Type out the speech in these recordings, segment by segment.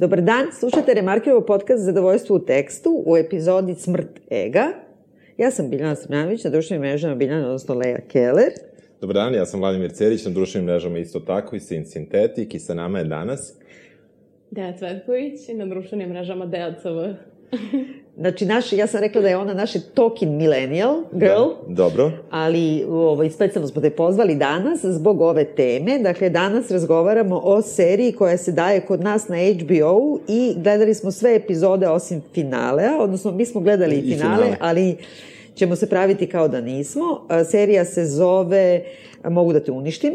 Dobar dan, slušate Remarkirovo podcast Zadovoljstvo u tekstu u epizodi Smrt ega. Ja sam Biljana Srmjanović, na društvenim mrežama Biljana, odnosno Leja Keller. Dobar dan, ja sam Vladimir Cerić, na društvenim mrežama isto tako i Sin Sintetik i sa nama je danas... Deja Cvetković i na društvenim mrežama Deja CV. Znači, naš, ja sam rekla da je ona naš talking millennial girl. Da, dobro. Ali ovaj, specijalno smo te pozvali danas zbog ove teme. Dakle, danas razgovaramo o seriji koja se daje kod nas na HBO i gledali smo sve epizode osim finalea, odnosno mi smo gledali i, finale, finale, ali ćemo se praviti kao da nismo. Serija se zove Mogu da te uništim.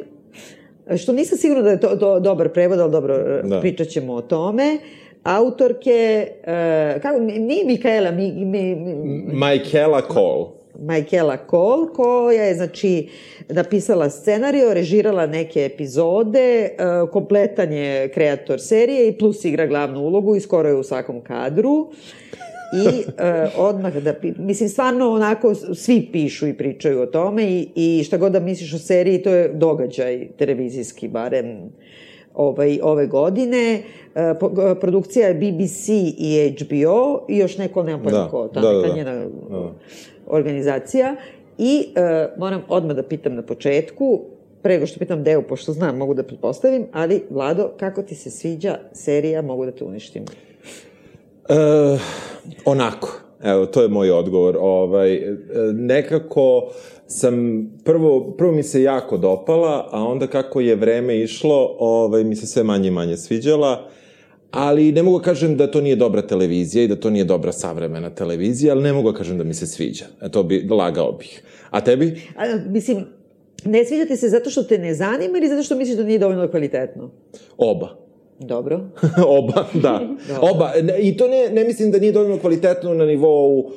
Što nisam sigurna da je to, to dobar prevod, ali dobro, da. pričat ćemo o tome. Uh, autorke, uh, kako, nije Mikaela, mi, mi, mi, Michaela Cole. Michaela Cole, koja je, znači, napisala scenario, režirala neke epizode, uh, kompletan je kreator serije i plus igra glavnu ulogu i skoro je u svakom kadru. I uh, odmah da, mislim, stvarno onako svi pišu i pričaju o tome i, i šta god da misliš o seriji, to je događaj televizijski, barem ovaj, ove godine. E, produkcija je BBC i HBO i još neko, nema pojma da, ko, ta da, neka da, da. njena da. organizacija. I uh, moram odmah da pitam na početku, prego što pitam Deo, pošto znam, mogu da pretpostavim, ali Vlado, kako ti se sviđa serija Mogu da te uništim? E, onako, evo, to je moj odgovor. Ovaj, nekako sam, prvo, prvo mi se jako dopala, a onda kako je vreme išlo, ovaj, mi se sve manje i manje sviđala, ali ne mogu da kažem da to nije dobra televizija i da to nije dobra savremena televizija, ali ne mogu da kažem da mi se sviđa. E, to bi, lagao bih. A tebi? A, mislim, ne sviđa ti se zato što te ne zanima ili zato što misliš da nije dovoljno kvalitetno? Oba. Dobro. Oba, da. Dobro. Oba. I to ne, ne mislim da nije dovoljno kvalitetno na nivou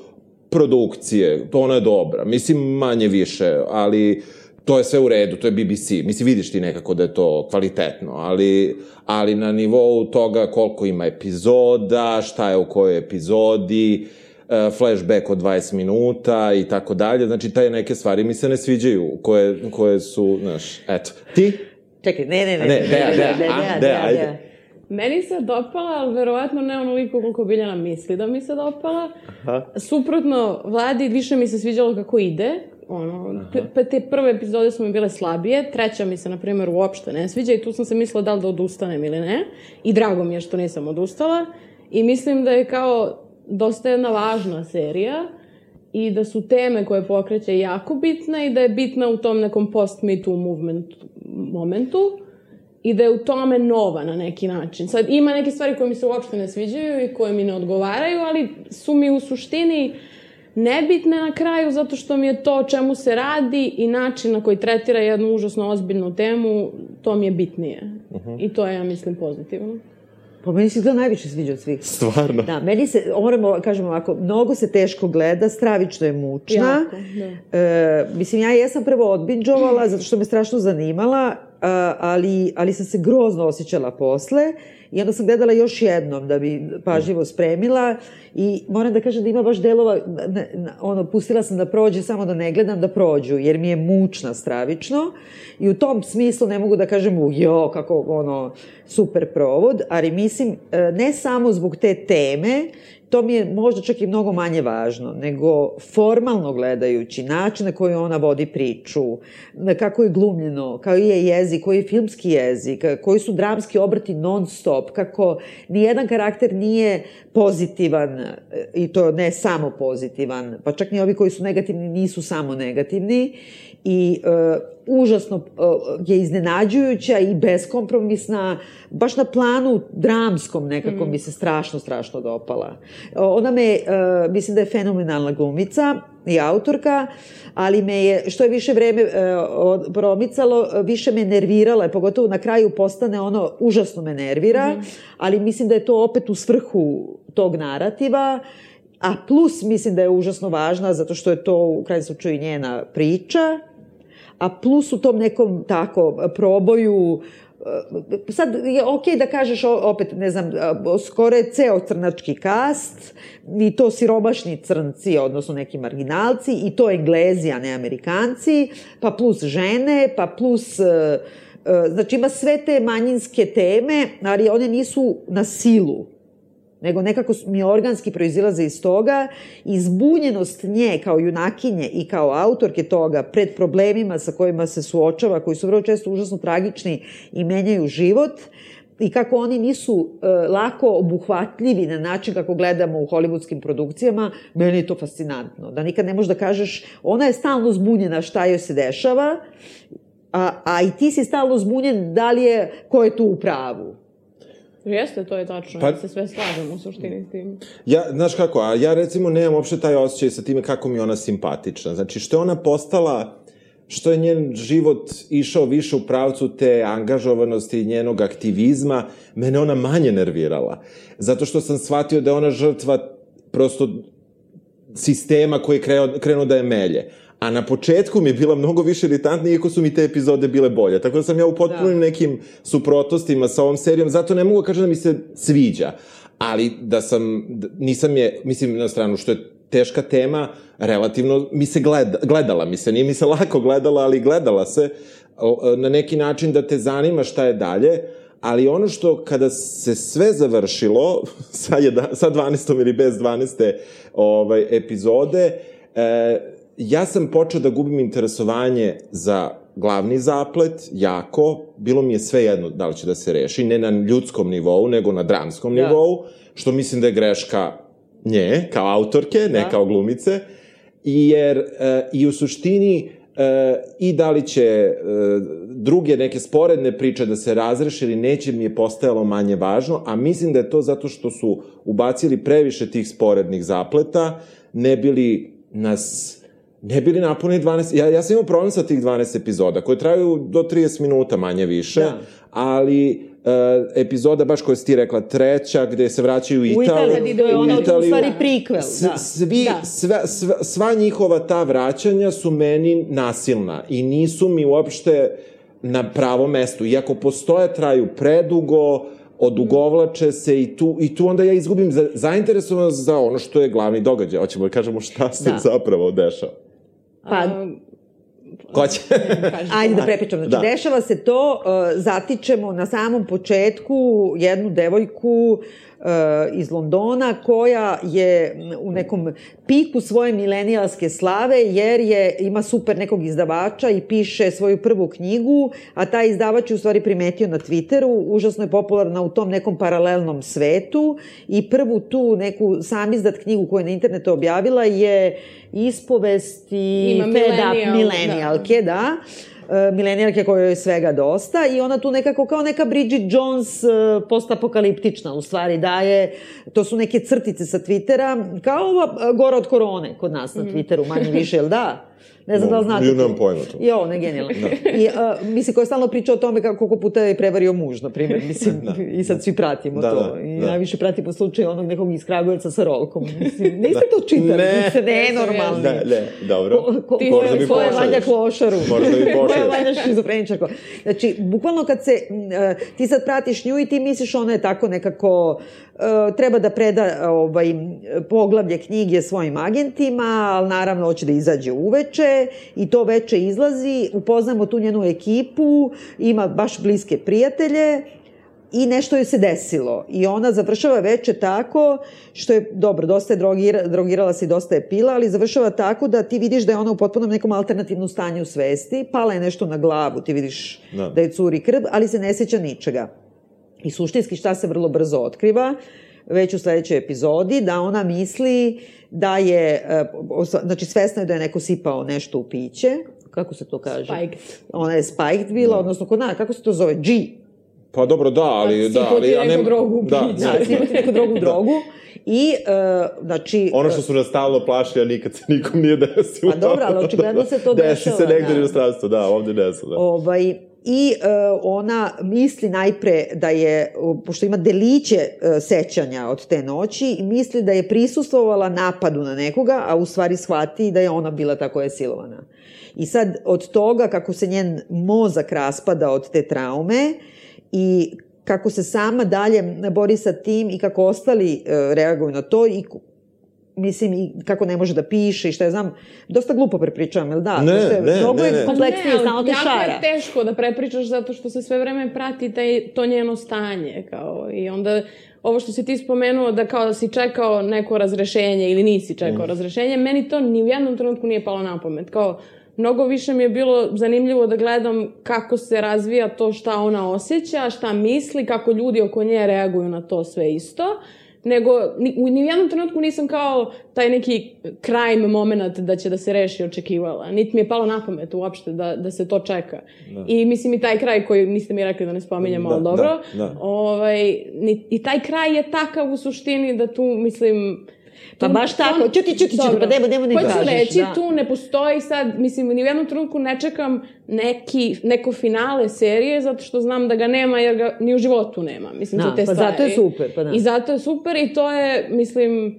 produkcije, to ona je dobra. Mislim, manje više, ali to je sve u redu, to je BBC. Mislim, vidiš ti nekako da je to kvalitetno, ali, ali na nivou toga koliko ima epizoda, šta je u kojoj epizodi, uh, flashback od 20 minuta i tako dalje. Znači, taj neke stvari mi se ne sviđaju, koje, koje su, znaš, eto. Ti? Čekaj, ne, ne, ne. Ne, Deja, Deja, Deja, Deja, ajde. Meni se dopala, ali verovatno ne onoliko koliko Biljana misli da mi se dopala. Aha. Suprotno, Vladi više mi se sviđalo kako ide. Ono, pa te prve epizode su mi bile slabije, treća mi se, na primjer, uopšte ne sviđa i tu sam se mislila da li da odustanem ili ne. I drago mi je što nisam odustala. I mislim da je kao dosta jedna važna serija i da su teme koje pokreće jako bitne i da je bitna u tom nekom post-me too movement momentu i da je u tome nova na neki način. Sad, ima neke stvari koje mi se uopšte ne sviđaju i koje mi ne odgovaraju, ali su mi u suštini nebitne na kraju zato što mi je to o čemu se radi i način na koji tretira jednu užasno ozbiljnu temu, to mi je bitnije. Uh -huh. I to je, ja mislim, pozitivno. Pa meni se to najviše sviđa od svih. Stvarno? Da, meni se, moramo, kažemo ovako, mnogo se teško gleda, stravično je mučna. Jako, da. E, mislim, ja jesam prvo odbinđovala, zato što me strašno zanimala, ali, ali sam se grozno osjećala posle i onda sam gledala još jednom da bi pažljivo spremila i moram da kažem da ima baš delova, ono, pustila sam da prođe samo da ne gledam da prođu, jer mi je mučna stravično i u tom smislu ne mogu da kažem u jo, kako ono, super provod, ali mislim, e, ne samo zbog te teme, to mi je možda čak i mnogo manje važno, nego formalno gledajući način na koji ona vodi priču, kako je glumljeno, kao je jezik, koji je filmski jezik, koji su dramski obrati non stop, kako nijedan karakter nije pozitivan i to ne samo pozitivan, pa čak ni ovi koji su negativni nisu samo negativni i uh, užasno uh, je iznenađujuća i beskompromisna, baš na planu dramskom nekako mm. mi se strašno, strašno dopala. Ona me, uh, mislim da je fenomenalna glumica i autorka, ali me je, što je više vreme promicalo, više me nervirala, pogotovo na kraju postane ono, užasno me nervira, mm. ali mislim da je to opet u svrhu tog narativa, a plus mislim da je užasno važna zato što je to u krajnjem slučaju njena priča, a plus u tom nekom tako proboju e, sad je okay da kažeš opet, ne znam, skoro je ceo crnački kast i to siromašni crnci, odnosno neki marginalci i to englezi, a ne amerikanci, pa plus žene, pa plus uh, znači ima sve te manjinske teme, ali one nisu na silu nego nekako mi organski proizilaze iz toga i zbunjenost nje kao junakinje i kao autorke toga pred problemima sa kojima se suočava, koji su vrlo često užasno tragični i menjaju život, i kako oni nisu e, lako obuhvatljivi na način kako gledamo u hollywoodskim produkcijama, meni je to fascinantno. Da nikad ne možeš da kažeš, ona je stalno zbunjena šta joj se dešava, a, a i ti si stalno zbunjen da li je, ko je tu u pravu. Jeste, to je tačno. Pa, se sve slažemo u suštini s tim. Ja, znaš kako, a ja recimo nemam uopšte taj osjećaj sa time kako mi ona simpatična. Znači, što je ona postala što je njen život išao više u pravcu te angažovanosti i njenog aktivizma, mene ona manje nervirala. Zato što sam shvatio da je ona žrtva prosto sistema koji je krenuo, krenuo da je melje. A na početku mi je bila mnogo više iritantna, iako su mi te epizode bile bolje. Tako da sam ja u potpunim da. nekim suprotostima sa ovom serijom, zato ne mogu da kažem da mi se sviđa. Ali da sam, nisam je, mislim na stranu što je teška tema, relativno mi se gleda, gledala mi se, nije mi se lako gledala, ali gledala se na neki način da te zanima šta je dalje, ali ono što kada se sve završilo sa, jedna, sa 12. ili bez 12. Ovaj, epizode, e, ja sam počeo da gubim interesovanje za glavni zaplet, jako, bilo mi je sve jedno da li će da se reši, ne na ljudskom nivou, nego na dramskom da. nivou, što mislim da je greška nje, kao autorke, ne da. kao glumice, jer e, i u suštini e, i da li će e, druge neke sporedne priče da se razreše ili neće mi je postajalo manje važno, a mislim da je to zato što su ubacili previše tih sporednih zapleta, ne bili nas ne bili napuni 12... Ja, ja sam imao problem sa tih 12 epizoda, koje traju do 30 minuta manje više, da. ali uh, epizoda, baš koja si ti rekla, treća, gde se vraćaju u Italiju. U Italiju, da je ona u stvari prikvel. Da. Svi, da. Sva, sva, sva njihova ta vraćanja su meni nasilna i nisu mi uopšte na pravom mestu. Iako postoje, traju predugo, odugovlače se i tu, i tu onda ja izgubim za, zainteresovanost za ono što je glavni događaj. Hoćemo da kažemo šta se da. zapravo dešava. Pa, Ko će? Ajde da prepičam. Znači, da. dešava se to, uh, zatičemo na samom početku jednu devojku iz Londona koja je u nekom piku svoje milenijalske slave jer je ima super nekog izdavača i piše svoju prvu knjigu, a taj izdavač je u stvari primetio na Twitteru, užasno je popularna u tom nekom paralelnom svetu i prvu tu neku sam izdat knjigu koju je na internetu objavila je ispovesti fed up milenijalke, da. da E, milenijalke koje je svega dosta i ona tu nekako kao neka Bridget Jones e, postapokaliptična u stvari daje, to su neke crtice sa Twittera, kao ova e, gora od korone kod nas na mhm. Twitteru, manje više, jel da? Ne znam no, da li znate. Nam pojma to. Jo, ne, genijalno. Da. I, uh, mislim, koja stalno priča o tome kako puta je prevario muž, na primjer. Mislim, da. i sad svi pratimo da, to. Da, I da. najviše pratimo slučaj onog nekog iz Kragujevca sa rolkom. Mislim, niste da. to čitali? Ne. Ne, nenormalni. Ne, ne, dobro. Ko, ko, Ti Možda mi ko je Vanja Klošaru. Možda mi pošalješ. ko je Vanja šizofreničarko. Znači, bukvalno kad se, uh, ti sad pratiš nju i ti misliš ona je tako nekako treba da preda ovaj, poglavlje knjige svojim agentima, ali naravno hoće da izađe uveče i to veče izlazi, upoznamo tu njenu ekipu, ima baš bliske prijatelje i nešto joj se desilo. I ona završava veče tako, što je, dobro, dosta je drogira, drogirala se i dosta je pila, ali završava tako da ti vidiš da je ona u potpunom nekom alternativnom stanju svesti, pala je nešto na glavu, ti vidiš da, da je curi krv, ali se ne sjeća ničega. I suštinski šta se vrlo brzo otkriva, već u sledećoj epizodi, da ona misli da je, e, znači svesna je da je neko sipao nešto u piće, kako se to kaže? Spiked. Ona je spiked bila, da. odnosno kod nas, kako se to zove? G. Pa dobro, da, ali... Da, ali ja neku drogu u da, piće. Da, sipati neku drogu u drogu. I, uh, znači... Ono što su nas stalno plašili, a nikad se nikom nije desilo. Pa dobro, ali očigledno se to dešava. Desi se negde da. u inostranstvu, da, ovde desilo. Da. Ovaj, i e, ona misli najpre da je, pošto ima deliće e, sećanja od te noći, misli da je prisustvovala napadu na nekoga, a u stvari shvati da je ona bila ta koja je silovana. I sad od toga kako se njen mozak raspada od te traume i kako se sama dalje bori sa tim i kako ostali e, reaguju na to i mislim, i kako ne može da piše i šta ja znam, dosta glupo prepričavam, jel da? Ne, Dosta, ne, mnogo ne, je ne. kompleksnije, Ne, ali stalno te jako šara. je teško da prepričaš zato što se sve vreme prati taj, to njeno stanje. Kao, I onda ovo što si ti spomenuo da kao da si čekao neko razrešenje ili nisi čekao Mm. razrešenje, meni to ni u jednom trenutku nije palo na pamet. Kao, mnogo više mi je bilo zanimljivo da gledam kako se razvija to šta ona osjeća, šta misli, kako ljudi oko nje reaguju na to sve isto nego ni, u ni u jednom trenutku nisam kao taj neki crime moment da će da se reši očekivala. Niti mi je palo na pamet uopšte da, da se to čeka. I mislim i taj kraj koji niste mi rekli da ne spominjamo, Da, ali dobro. da, da. Ovaj, ni, I taj kraj je takav u suštini da tu, mislim... Pa tu- baš tako. on- Ćuti, ćuti, ćuti, Dobro. pa dajmo- dajmo ne Hoću tražiš, reći, da. tu ne postoji sad, mislim, ni u jednom trenutku ne čekam neki, neko finale serije, zato što znam da ga nema, jer ga ni u životu nema. Mislim, Da, te pa stvari. zato je super, pa da. I zato je super i to je, mislim,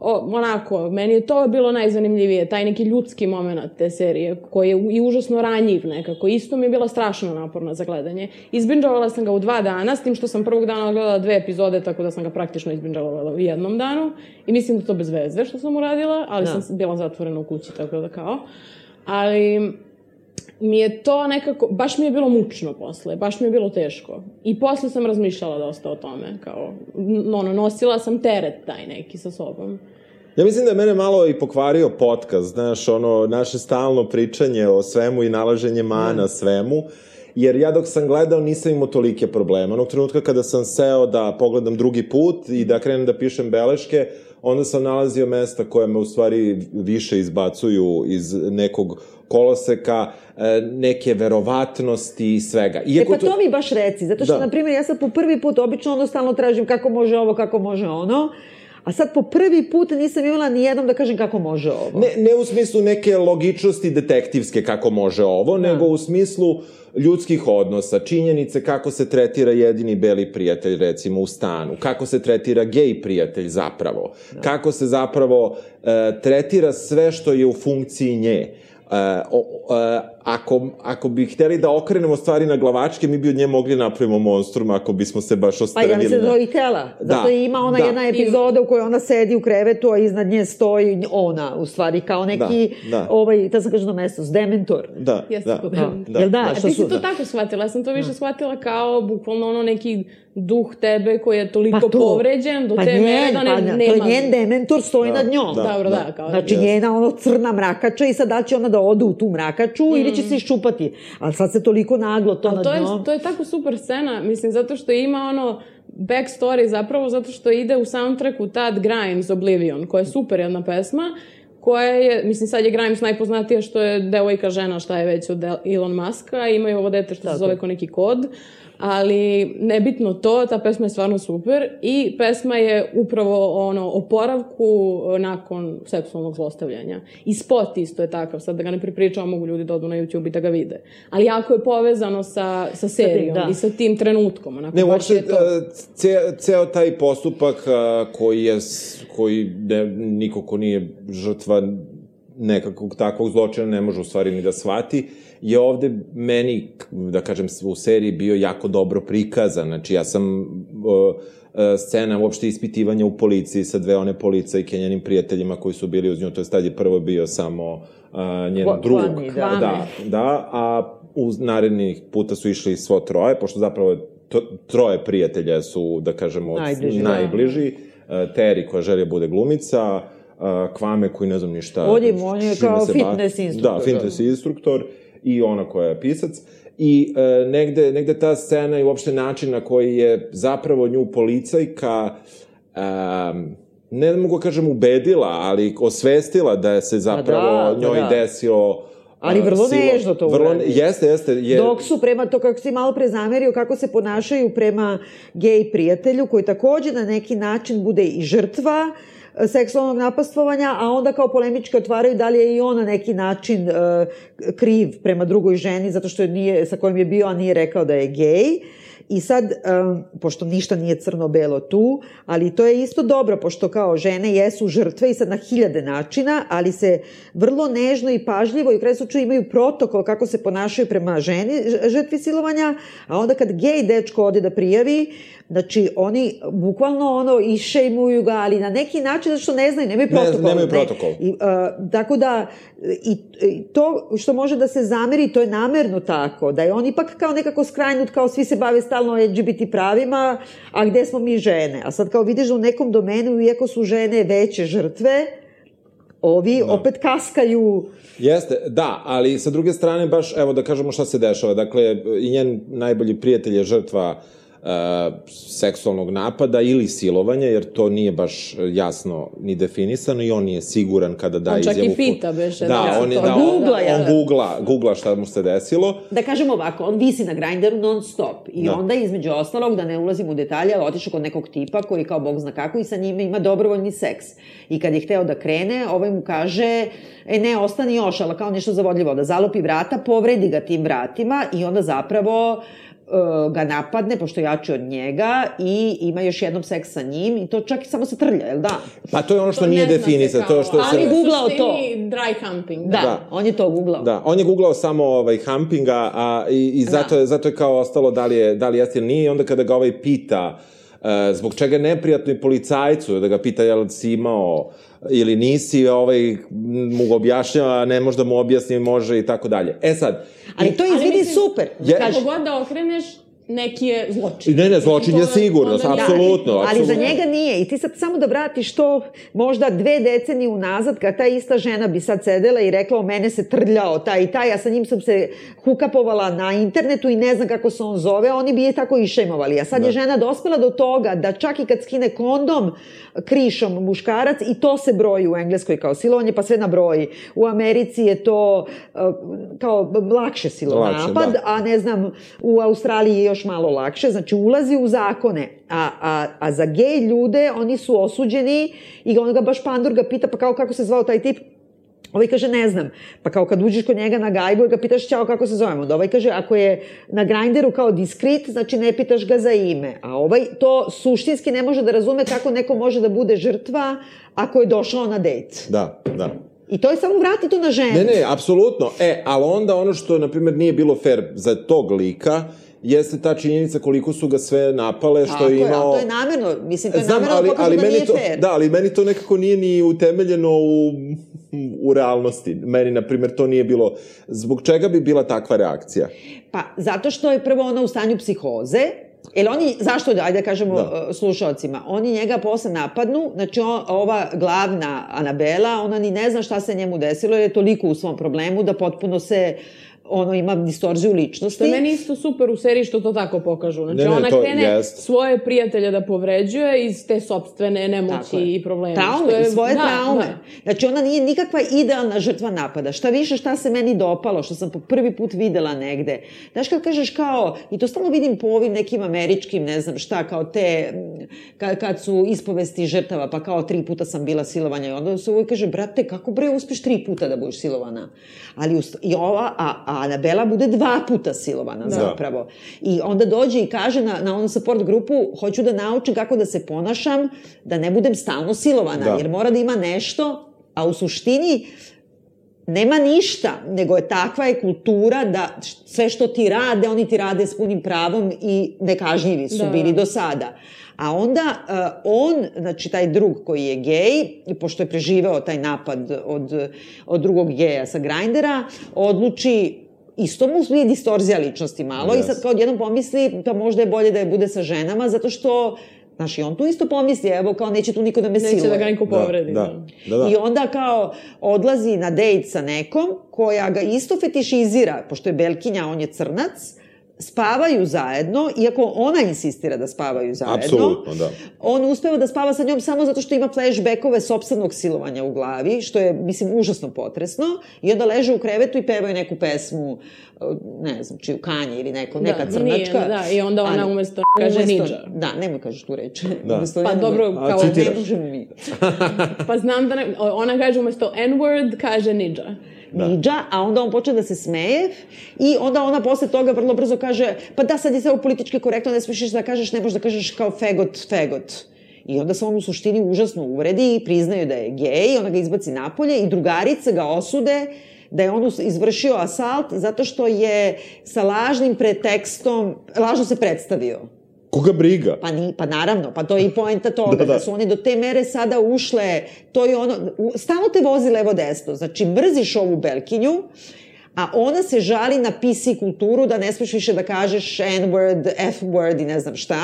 o, onako, meni je to bilo najzanimljivije, taj neki ljudski moment te serije, koji je i užasno ranjiv nekako. Isto mi je bila strašno naporna za gledanje. Izbinđovala sam ga u dva dana, s tim što sam prvog dana gledala dve epizode, tako da sam ga praktično izbinđovala u jednom danu. I mislim da to bez veze što sam uradila, ali Da. sam bila zatvorena u kući, tako da kao. Ali mi je to nekako, baš mi je bilo mučno posle, baš mi je bilo teško. I posle sam razmišljala dosta o tome, kao, ono, nosila sam teret taj neki sa sobom. Ja mislim da je mene malo i pokvario podcast, znaš, ono, naše stalno pričanje o svemu i nalaženje mana svemu, jer ja dok sam gledao nisam imao tolike probleme. Onog trenutka kada sam seo da pogledam drugi put i da krenem da pišem beleške, onda sam nalazio mesta koje me u stvari više izbacuju iz nekog koloseka, e, neke verovatnosti i svega. E Iako pa to mi baš reci, zato što, Da. na primjer, ja sad po prvi put obično ono stalno tražim kako može ovo, kako može ono, a sad po prvi put nisam imala ni jednom da kažem kako može ovo. Ne, ne u smislu neke logičnosti detektivske kako može ovo, nego u smislu ljudskih odnosa, činjenice kako se tretira jedini beli prijatelj recimo u stanu, kako se tretira gej prijatelj zapravo, kako se zapravo e, tretira sve što je u funkciji nje. E, o, e, ako, ako bi hteli da okrenemo stvari na glavačke, mi bi od nje mogli napravimo monstrum ako bismo se baš Pa ostranili. ja mislim da na- to i tela. Zato Da, ima ona da. jedna epizoda u kojoj ona sedi u krevetu, a iznad nje stoji ona, u stvari, kao neki, Da, da. ovaj, da sam kažem na mesto, dementor. Da, Jeste da, da, da. Jel da? A što ti si to tako shvatila, ja sam to više shvatila kao bukvalno ono neki duh tebe koji je toliko Pa to. povređen do pa te njen, mere da ne, pa, nema. To je njen dementor, stoji nad njom. da. Dobro, da, kao Znači, Jeste. njena ono crna mrakača i sad da li će ona da ode u tu mrakaču ili će se iščupati. Ali sad se toliko naglo to Ali nad to je, njom. to je tako super scena, mislim, zato što ima ono backstory zapravo, zato što ide u soundtracku Tad Grimes Oblivion, koja je super jedna pesma, koja je, mislim sad je Grimes najpoznatija što je devojka žena šta je već od Elon Muska, imaju ovo dete što se zove ko neki kod, ali nebitno to, ta pesma je stvarno super i pesma je upravo ono oporavku e, nakon seksualnog zlostavljanja. I spot isto je takav, sad da ga ne pripričavam, mogu ljudi da odu na YouTube i da ga vide. Ali jako je povezano sa, sa serijom da. i sa tim trenutkom. Onako, Ne, baš uopšte, je to. e, ce, ceo taj postupak a, koji je, koji ne, niko ko nije žrtva nekakvog takvog zločina ne može u stvari ni da shvati, je ovde meni, da kažem, u seriji bio jako dobro prikazan. Znači, ja sam... e, scena uopšte ispitivanja u policiji sa dve one policajke i njenim prijateljima koji su bili uz nju, to je tad je prvo bio samo a, njen Kva- drug. Da. Da, da, a uz narednih puta su išli svo troje, pošto zapravo to, troje prijatelja su, da kažemo, od- Najbliži, da. najbliži. Uh, Terry koja želi da bude glumica, uh, Kvame koji ne znam ništa. On je- on je kao fitness instruktor, Da, fitness instruktor i ona koja je pisac. I e, negde, negde ta scena i uopšte način na koji je zapravo nju policajka um, ne mogu da kažem ubedila, ali osvestila da se zapravo da, pa njoj da. desilo Ali a, vrlo silo- nežno to vrlo, uradi. Jeste, jeste. Je, Dok su prema to, kako si malo pre zamerio, kako se ponašaju prema gej prijatelju, koji takođe na neki način bude i žrtva e, seksualnog napastvovanja, a onda kao polemički otvaraju da li je i on na neki način e, kriv prema drugoj ženi, zato što je nije, sa kojim je bio, a nije rekao da je gej. I sad, um, pošto ništa nije crno-belo tu, ali to je isto dobro, pošto kao žene jesu žrtve i sad na hiljade načina, ali se vrlo nežno i pažljivo i u kraju slučaju imaju protokol kako se ponašaju prema ženi, žrtvi silovanja, a onda kad gej dečko ode da prijavi, Znači, oni bukvalno ono išejmuju ga, ali na neki način, zato što ne znaju, nemaju protokol. Ne, nemaju protokol. Ne. I, uh, tako da, i, to što može da se zameri, to je namerno tako, da je on ipak kao nekako skrajnut, kao svi se bave stalno LGBT pravima, a gde smo mi žene? A sad kao vidiš da u nekom domenu, iako su žene veće žrtve, ovi da. opet kaskaju. Jeste, da, ali sa druge strane baš, evo da kažemo šta se dešava. Dakle, i njen najbolji prijatelj je žrtva uh, seksualnog napada ili silovanja, jer to nije baš jasno ni definisano i on nije siguran kada da on izjavu. On čak i pita, beše. Da, da, on, je, da, googla, on, on googla, googla šta mu se desilo. Da kažem ovako, on visi na grinderu non stop i da. onda između ostalog, da ne ulazim u detalje, ali otišao kod nekog tipa koji kao bog zna kako i sa njime ima dobrovoljni seks. I kad je hteo da krene, ovaj mu kaže, e ne, ostani još, ali kao nešto zavodljivo, da zalopi vrata, povredi ga tim vratima i onda zapravo ga napadne, pošto je jači od njega i ima još jednom seks sa njim i to čak i samo se trlja, jel da? Pa to je ono što to nije definisano. To što ali se... googlao to. dry humping. Da, da, on je to googlao. Da, on je googlao samo ovaj humpinga, a i, i zato, da. je, zato je kao ostalo da li je, da li jeste ili nije i onda kada ga ovaj pita uh, zbog čega je neprijatno i policajcu, da ga pita jel si imao ili nisi, ovaj, mu ga objašnjava, ne može da mu objasni, može i tako dalje. E sad... Ali to izvidi mislim, super. Je, kako god da okreneš, neki je zločin. Ne, ne, zločin je sigurno, apsolutno, apsolutno. Ali za njega nije. I ti sad samo da vratiš to možda dve decenije unazad, kad ta ista žena bi sad sedela i rekla o mene se trljao taj i taj, a sa njim sam se hukapovala na internetu i ne znam kako se on zove, oni bi je tako išemovali. A sad da. je žena dospela do toga da čak i kad skine kondom krišom muškarac i to se broji u Engleskoj kao silovanje, pa sve na broji. U Americi je to uh, kao lakše silonapad, da. a ne znam, u Australiji je još još malo lakše, znači ulazi u zakone, a, a, a za gej ljude oni su osuđeni i on ga baš Pandur ga pita, pa kao kako se zvao taj tip, Ovaj kaže, ne znam. Pa kao kad uđeš kod njega na gajbu i ga pitaš, čao, kako se zovemo? Da ovaj kaže, ako je na grinderu kao diskrit, znači ne pitaš ga za ime. A ovaj to suštinski ne može da razume kako neko može da bude žrtva ako je došao na dejt. Da, da. I to je samo vrati to na ženu. Ne, ne, apsolutno. E, ali onda ono što, na primjer, nije bilo fair za tog lika jeste ta činjenica koliko su ga sve napale, što Tako je imao... Tako je, to je namerno, mislim, to je Znam, namerno ali, ali da meni to, fair. Da, ali meni to nekako nije ni utemeljeno u, u realnosti. Meni, na primjer, to nije bilo... Zbog čega bi bila takva reakcija? Pa, zato što je prvo ona u stanju psihoze, Jer oni, zašto, ajde da kažemo da. Uh, slušalcima, oni njega posle napadnu, znači on, ova glavna Anabela, ona ni ne zna šta se njemu desilo, jer je toliko u svom problemu da potpuno se uh, ono ima distorziju ličnosti. Što je meni isto super u seriji što to tako pokažu. Znači, ne, ne, ona to, krene jest. svoje prijatelje da povređuje iz te sobstvene nemoći i probleme. Traume, je, svoje da, traume. Da. Znači, ona nije nikakva idealna žrtva napada. Šta više, šta se meni dopalo, što sam po prvi put videla negde. Znaš, kad kažeš kao, i to stalno vidim po ovim nekim američkim, ne znam šta, kao te, kad, kad su ispovesti žrtava, pa kao tri puta sam bila silovanja i onda se uvijek kaže, brate, kako bre uspeš tri puta da budeš silovana? Ali i ova, a, a Anabela bude dva puta silovana da. zapravo. I onda dođe i kaže na, na onu support grupu, hoću da naučim kako da se ponašam, da ne budem stalno silovana, da. jer mora da ima nešto, a u suštini nema ništa, nego je takva je kultura da sve što ti rade, oni ti rade s punim pravom i nekažnjivi su da. bili do sada. A onda uh, on, znači taj drug koji je gej, pošto je preživeo taj napad od, od drugog geja sa grindera, odluči isto mu je distorzija ličnosti malo yes. i sad kao odjednom pomisli pa možda je bolje da je bude sa ženama zato što Znaš, i on tu isto pomisli, evo, kao neće tu niko da me siluje. Neće da ga niko povredi. Da, da. da, da. I onda kao odlazi na dejt sa nekom koja ga isto fetišizira, pošto je Belkinja, on je crnac, spavaju zajedno, iako ona insistira da spavaju zajedno. Apsolutno, da. On uspeva da spava sa njom samo zato što ima flashbackove sobstvenog silovanja u glavi, što je, mislim, užasno potresno. I onda leže u krevetu i pevaju neku pesmu, ne znam, čiju kanje ili neko, neka da, crnačka. Nije, da, i onda ona umesto kaže umesto, ninja. Da, nemoj kažeš tu reč. Da. Umesto pa dobro, kao ne možemo mi. pa znam da ne, ona kaže umesto N-word, kaže ninja. Midža, a onda on počne da se smeje i onda ona posle toga vrlo brzo kaže, pa da, sad je sve politički korektno, ne smiješ da kažeš, ne možeš da kažeš kao fegot, fegot. I onda se on u suštini užasno uvredi i priznaju da je gej, ona ga izbaci napolje i drugarice ga osude da je on izvršio asalt zato što je sa lažnim pretekstom, lažno se predstavio. Koga briga? Pa, ni, pa naravno, pa to je i poenta toga, da, da. da su oni do te mere sada ušle, to je ono, stalno te vozi levo desno, znači mrziš ovu Belkinju, a ona se žali na PC kulturu da ne smeš više da kažeš N-word, F-word i ne znam šta,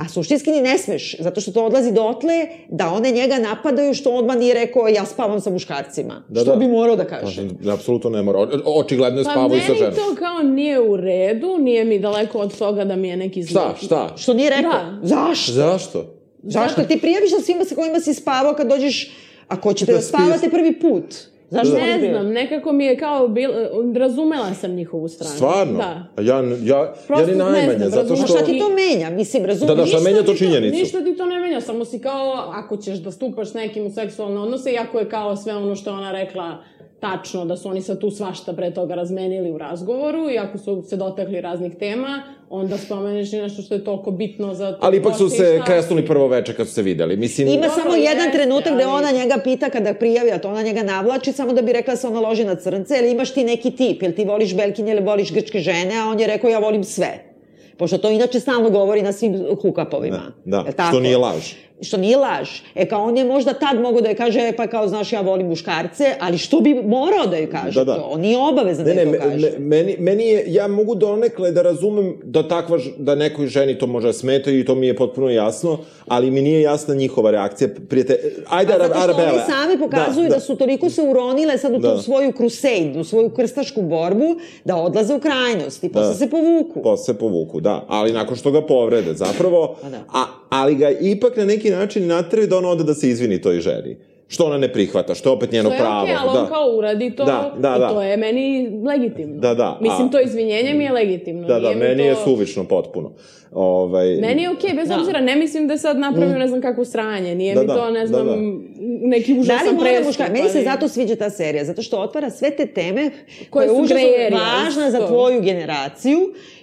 A suštinski ni ne smeš, zato što to odlazi dotle da one njega napadaju što odmah nije rekao ja spavam sa muškarcima. Da, što da. bi morao da kaže. Pa, apsolutno ne mora. O, očigledno je spavao pa i sa ženom. Pa meni to kao nije u redu, nije mi daleko od toga da mi je neki zlo. Šta, šta? Što nije rekao? Da. Zašto? Zašto? Zašto? Ti prijaviš sa svima sa kojima si spavao kad dođeš, ako ćete da, da spavate prvi put. Zašto ne ne znam, nekako mi je kao bil, razumela sam njihovu stranu. Stvarno? Da. Ja, ja, Prosto, ja ni najmanje, znam, zato što... Šta ti to menja? Mislim, razumem. Da, da, šta menja to činjenicu? Ništa ti to ne menja, samo si kao, ako ćeš da stupaš nekim u seksualne odnose, iako je kao sve ono što ona rekla, tačno da su oni sad tu svašta pre toga razmenili u razgovoru i ako su se dotakli raznih tema, onda spomeneš i nešto što je toliko bitno za... Ali ipak su se kresnuli prvo veče kad su se videli. Mislim... Ima Dobro, samo jedan jeste, trenutak ali... gde ona njega pita kada prijavi, a to ona njega navlači, samo da bi rekla da se ona loži na crnce, ili imaš ti neki tip, jel ti voliš belkinje ili voliš grčke žene, a on je rekao ja volim sve. Pošto to inače stalno govori na svim hukapovima. Da, da što nije laž što nije laž. E kao on je možda tad mogo da je kaže, e, pa kao znaš ja volim muškarce, ali što bi morao da joj kaže da, da. to? On nije obavezan ne, da je to kaže. Ne, meni, meni je, ja mogu donekle da razumem da takva, da nekoj ženi to može da smeta i to mi je potpuno jasno, ali mi nije jasna njihova reakcija. Prijete, ajde, Arabele. Zato što oni sami pokazuju da, da. da su toliko se uronile sad u da. tu svoju crusade, u svoju krstašku borbu, da odlaze u krajnost i posle da. se povuku. Posle se povuku, da. Ali nakon što ga povrede, zapravo, a, da. a, ali ga ipak na neki način natraju da on ode da se izvini toj ženi što ona ne prihvata, što je opet njeno pravo. Što je okej, okay, ali da. on kao uradi to da, da, da. i to je meni legitimno. Da, da. Mislim, a, to izvinjenje mi je legitimno. Da, da, meni to... je suvišno potpuno. Ovaj... Meni je okej, okay, bez da. obzira, ne mislim da sad napravio mm. ne znam kakvo sranje, nije da, mi da, to, ne da, znam, da, da. neki užasan da. Muška... Meni se zato sviđa ta serija, zato što otvara sve te teme koje, koje je užasno važna za tvoju generaciju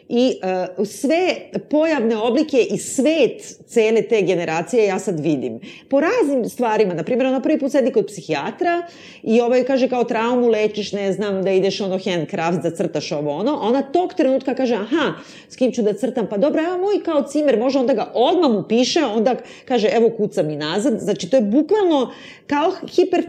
i uh, sve pojavne oblike i svet cele te generacije ja sad vidim. Po raznim stvarima, na primjer, ona prvi put sedi kod psihijatra i ovaj kaže kao traumu lečiš, ne znam, da ideš ono handcraft, da crtaš ovo ono, ona tog trenutka kaže, aha, s kim ću da crtam, pa dobro, evo moj kao cimer, može onda ga odmah mu piše, onda kaže, evo kucam i nazad, znači to je bukvalno kao hiper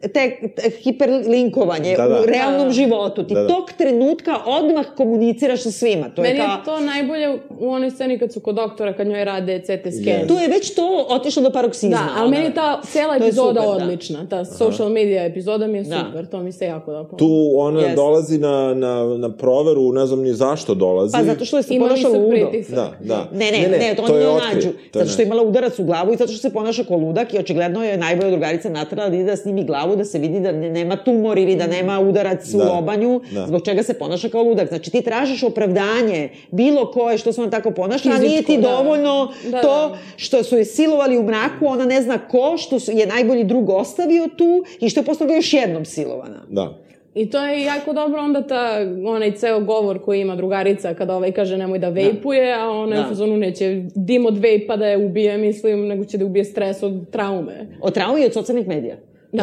te, te hiperlinkovanje da, da. u realnom da. životu. Ti da, da. tog trenutka odmah komuniciraš sa svima. To Meni je, kao... je to najbolje u onoj sceni kad su kod doktora, kad njoj rade CT scan. Yeah. Tu je već to otišlo do paroksizma. Da, ali meni je ta cela epizoda super, da. odlična. Da. Ta social media epizoda mi je da. super. Da. To mi se jako dopalo. Tu ona yes. dolazi na, na, na proveru, ne znam ni zašto dolazi. Pa zato što je se ponaša ludo. Da, da. Ne, ne, ne, ne, ne to, to oni ne nađu. Zato što je imala udarac u glavu i zato što se ponaša ko ludak i očigledno je najbolja drugarica natrala da ide da snimi glavu, da se vidi da nema tumor ili da nema udarac da. u lobanju, da. zbog čega se ponaša kao ludak. Znači ti tražiš opravdanje bilo koje što se on tako ponaša, Fizičko, a nije ti da. dovoljno da, to da. što su je silovali u mraku, ona ne zna ko, što je najbolji drug ostavio tu i što je posle još jednom silovana. Da. I to je jako dobro onda ta, onaj ceo govor koji ima drugarica kada ovaj kaže nemoj da vejpuje, da. a ona da. u fazonu neće dim od vejpa da je ubije, mislim, nego će da ubije stres od traume. Od traume i od socijalnih medija. Da,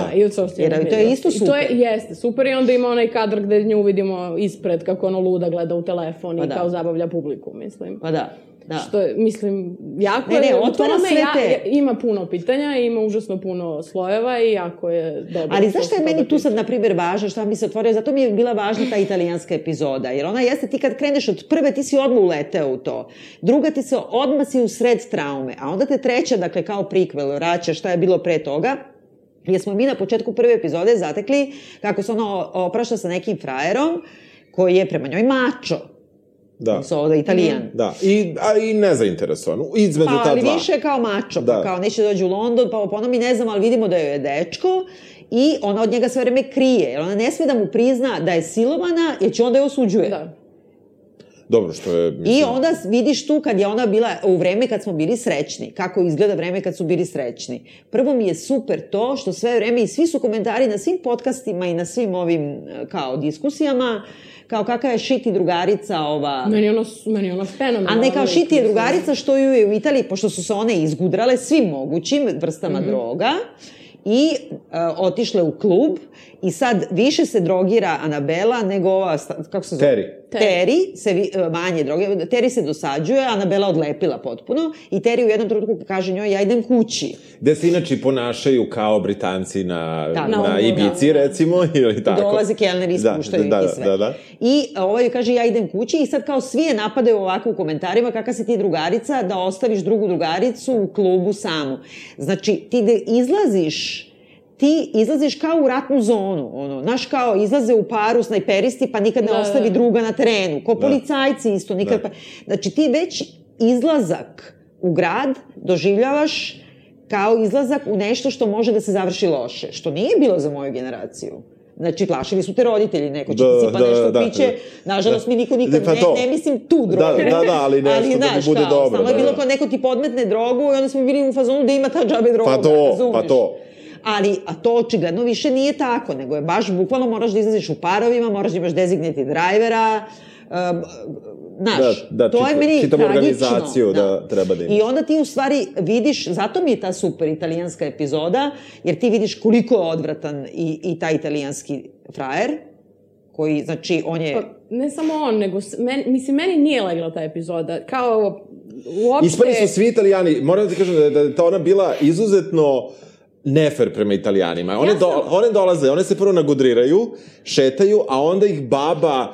da, i medija. to je isto super. I to je, jeste, super i onda ima onaj kadar gde nju vidimo ispred kako ono luda gleda u telefon pa i da. kao zabavlja publiku, mislim. Pa da. Da. Što je, mislim, jako ne, ne, je, u tome ja, te... ima puno pitanja, ima užasno puno slojeva i jako je dobro. Ali zašto je meni tu sad, na primjer, važno, šta mi se otvorio, zato mi je bila važna ta italijanska epizoda, jer ona jeste, ti kad kreneš od prve, ti si odmah uleteo u to. Druga ti se odmah si u sred traume, a onda te treća, dakle, kao prikvel, vraća šta je bilo pre toga, Jer smo mi na početku prve epizode zatekli kako se ona oprašta sa nekim frajerom koji je prema njoj mačo. Da. So, da italijan. Mm. Da, I, a, i nezainteresovan. Između pa, ta ali dva. više kao mačo, da. pa kao neće dođe u London, pa po mi ne znam, ali vidimo da je dečko i ona od njega sve vreme krije, jer ona ne sme da mu prizna da je silovana, jer će onda je osuđuje. Da. Dobro, što je... Mislim... I onda vidiš tu kad je ona bila, u vreme kad smo bili srećni, kako izgleda vreme kad su bili srećni. Prvo mi je super to što sve vreme i svi su komentari na svim podcastima i na svim ovim kao diskusijama, kao kakva je šiti drugarica ova... Meni ono, meni ono fenomenalno. A ne kao šiti je drugarica što ju je u Italiji, pošto su se one izgudrale svim mogućim vrstama mm -hmm. droga i uh, otišle u klub i sad više se drogira Anabela nego ova, kako se zove? Terry. Teri se vi, e, manje droge, Teri se dosađuje, Anabela odlepila potpuno i Teri u jednom trenutku kaže njoj ja idem kući. Gde se inače ponašaju kao Britanci na, da, na, na Ibici, da, recimo, ili tako. Dolaze kelner, ispuštaju da, da, da, i sve. Da, da. I ovaj kaže ja idem kući i sad kao svi je napadaju ovako u komentarima kakva si ti drugarica da ostaviš drugu drugaricu u klubu samu. Znači, ti da izlaziš ti izlaziš kao u ratnu zonu, ono, znaš kao izlaze u paru snajperisti pa nikad ne da, ostavi da. druga na terenu, ko da. policajci isto, nikad da. pa, znači ti već izlazak u grad doživljavaš kao izlazak u nešto što može da se završi loše, što nije bilo za moju generaciju. Znači, plašili su te roditelji, neko će da, sipa da, nešto da, piće. Da, Nažalost, da. mi niko nikad, pa ne, ne mislim tu drogu. Da, da, da, ali nešto ali, da znaš, bude kao, dobro. Samo da, je bilo kao neko ti podmetne drogu i onda smo bili u fazonu da ima ta džabe droga. Pa to, razumeš? pa to ali, a to očigledno više nije tako, nego je baš bukvalno moraš da izlaziš u parovima, moraš da imaš dezigneti drajvera, um, znaš, da, da, to čita, je meni tragično. organizaciju da. da treba da imaš. I onda ti u stvari vidiš, zato mi je ta super italijanska epizoda, jer ti vidiš koliko je odvratan i, i taj italijanski frajer, koji, znači, on je... Pa, ne samo on, nego, men, mislim, meni nije legla ta epizoda. Kao, uopšte... Ispani su svi italijani, moram da ti kažem da je, da je ta ona bila izuzetno uh, nefer prema italijanima. One, ja do, one dolaze, one se prvo nagudriraju, šetaju, a onda ih baba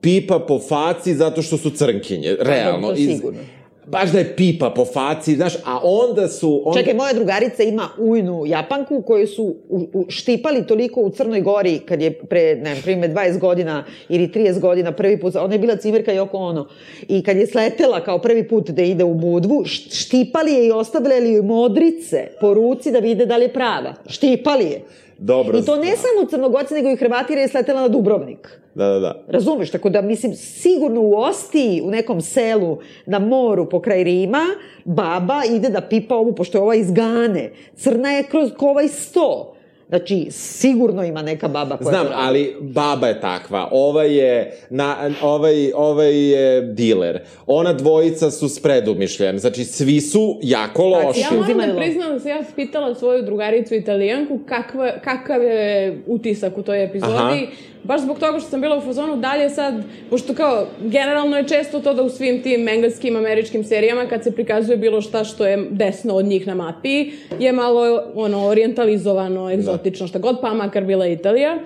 pipa po faci zato što su crnkinje. Realno. To sigurno. Iz, baš da je pipa po faci, znaš, a onda su... Onda... Čekaj, moja drugarica ima ujnu Japanku koju su u, u, štipali toliko u Crnoj Gori kad je pre, ne prime 20 godina ili 30 godina prvi put, ona je bila cimerka oko ono, i kad je sletela kao prvi put da ide u Budvu, štipali je i ostavljali joj modrice po ruci da vide da li je prava. Štipali je. Dobro. I to ne samo Crnogorci, nego i Hrvati jer je sletela na Dubrovnik. Da, da, da. Razumeš, tako da, mislim, sigurno u Ostiji, u nekom selu na moru pokraj Rima, baba ide da pipa ovu, pošto je ova iz Gane. Crna je kroz kovaj sto. Znači, sigurno ima neka baba koja... Znam, ali baba je takva. Ova je, na, ovaj, ovaj je diler. Ona dvojica su spredumišljeni. Znači, svi su jako loši. Ja moram da priznam da se ja pitala svoju drugaricu italijanku kakva, kakav je utisak u toj epizodi. Aha baš zbog toga što sam bila u fazonu dalje sad, pošto kao, generalno je često to da u svim tim engleskim, američkim serijama, kad se prikazuje bilo šta što je desno od njih na mapi, je malo, ono, orientalizovano, egzotično, šta god, pa makar bila Italija.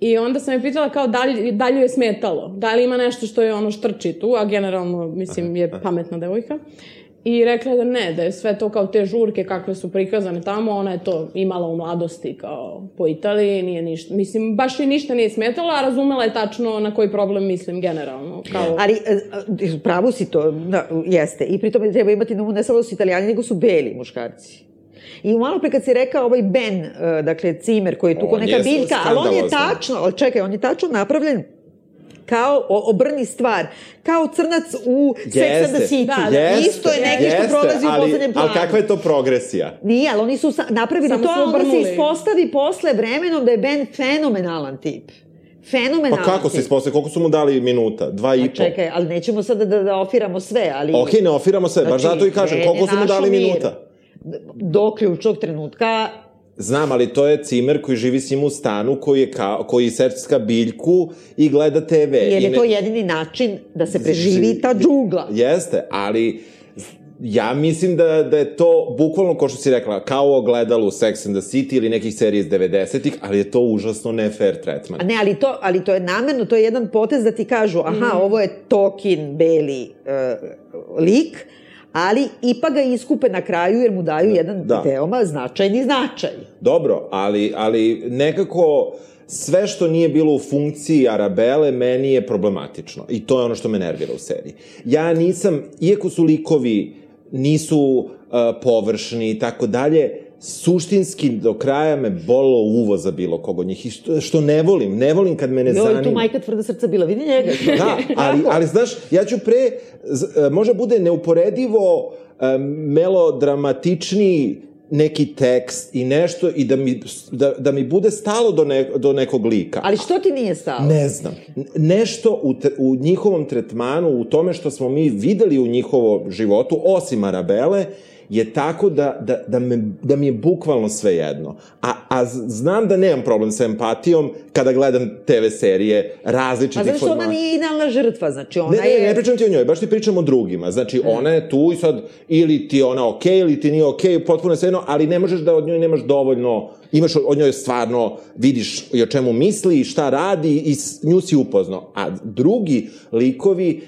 I onda sam je pitala kao da li, da li je smetalo, da li ima nešto što je ono štrči tu, a generalno, mislim, je pametna devojka. I rekla je da ne, da je sve to kao te žurke kakve su prikazane tamo, ona je to imala u mladosti kao po Italiji, nije ništa, mislim, baš i ništa nije smetalo, a razumela je tačno na koji problem mislim generalno. Kao... Ali, e, e, pravo si to, da, jeste, i pritom treba imati na umu ne samo da su italijani, nego su beli muškarci. I malo pre kad si rekao ovaj Ben, e, dakle Cimer koji je tu ko neka biljka, ali on je tačno, čekaj, on je tačno napravljen kao obrni stvar, kao crnac u jeste, Sex and the City. Da, jeste, Isto je neki jeste, što prolazi ali, u poslednjem planu. Ali kakva je to progresija? Nije, ali oni su napravili Samo to, a onda se ispostavi posle vremenom da je Ben fenomenalan tip. Fenomenalan Pa kako se ispostavi? Koliko su mu dali minuta? Dva i po? Čekaj, ali nećemo sada da, da ofiramo sve, ali... Ok, ne ofiramo sve, znači, baš zato i kažem, koliko su mu dali mir. minuta? Do ključnog trenutka Znam, ali to je cimer koji živi s njim u stanu, koji, je ka, koji secka biljku i gleda TV. Jer je ne... to jedini način da se preživi ta džugla. Jeste, ali ja mislim da, da je to bukvalno, ko što si rekla, kao ogledalo Sex and the City ili nekih serija iz 90-ih, ali je to užasno ne fair tretman. A ne, ali to, ali to je namerno, to je jedan potez da ti kažu, aha, mm. ovo je Tokin, beli uh, lik, ali ipak ga iskupe na kraju jer mu daju jedan da. veoma značajni značaj. Dobro, ali, ali nekako sve što nije bilo u funkciji Arabele meni je problematično i to je ono što me nervira u seriji. Ja nisam, iako su likovi nisu uh, površni i tako dalje, suštinski do kraja me bolilo uvo za bilo koga od njih. I što, što ne volim, ne volim kad me ne Joj, zanima. tu majka tvrda srca bila, vidi njega. Da, ali, ali znaš, ja ću pre, e, može bude neuporedivo e, melodramatičniji neki tekst i nešto i da mi, da, da mi bude stalo do, ne, do nekog lika. Ali što ti nije stalo? Ne znam. Nešto u, tre- u njihovom tretmanu, u tome što smo mi videli u njihovom životu, osim Arabele, je tako da, da, da, me, da mi je bukvalno sve jedno. A, a znam da nemam problem sa empatijom kada gledam TV serije različitih Pa zato što ona formata. nije idealna žrtva, znači ona Ne, ne, je... ne pričam ti o njoj, baš ti pričam o drugima. Znači, ona je tu i sad, ili ti je ona okej, okay, ili ti nije okej, okay, potpuno sve jedno, ali ne možeš da od njoj nemaš dovoljno, imaš od njoj stvarno, vidiš i o čemu misli i šta radi i nju si upoznao. A drugi likovi,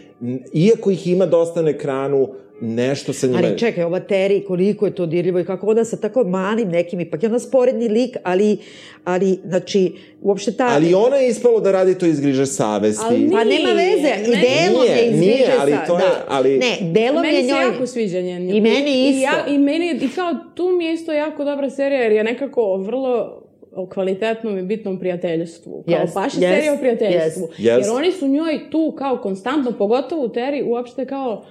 iako ih ima dosta na ekranu, nešto sa njima... Ali čekaj, ova Teri, koliko je to dirljivo i kako ona sa tako malim nekim, ipak je ona sporedni lik, ali, ali znači, uopšte ta... Ali ona je ispalo da radi to iz griže savesti. Ali nije. Pa nema veze, i Meni- delom Nije, je izviže nije, ali sa- to je- da. ali- Ne, delom meni je se njoj... jako sviđa njen. I meni I, isto. ja, I meni, i kao tu mi je isto jako dobra serija, jer je nekako vrlo o kvalitetnom i bitnom prijateljstvu. Kao Jest, baš je jest, serija o prijateljstvu. jest. Jest. Jer oni su njoj tu kao konstantno, pogotovo u Teri, uopšte kao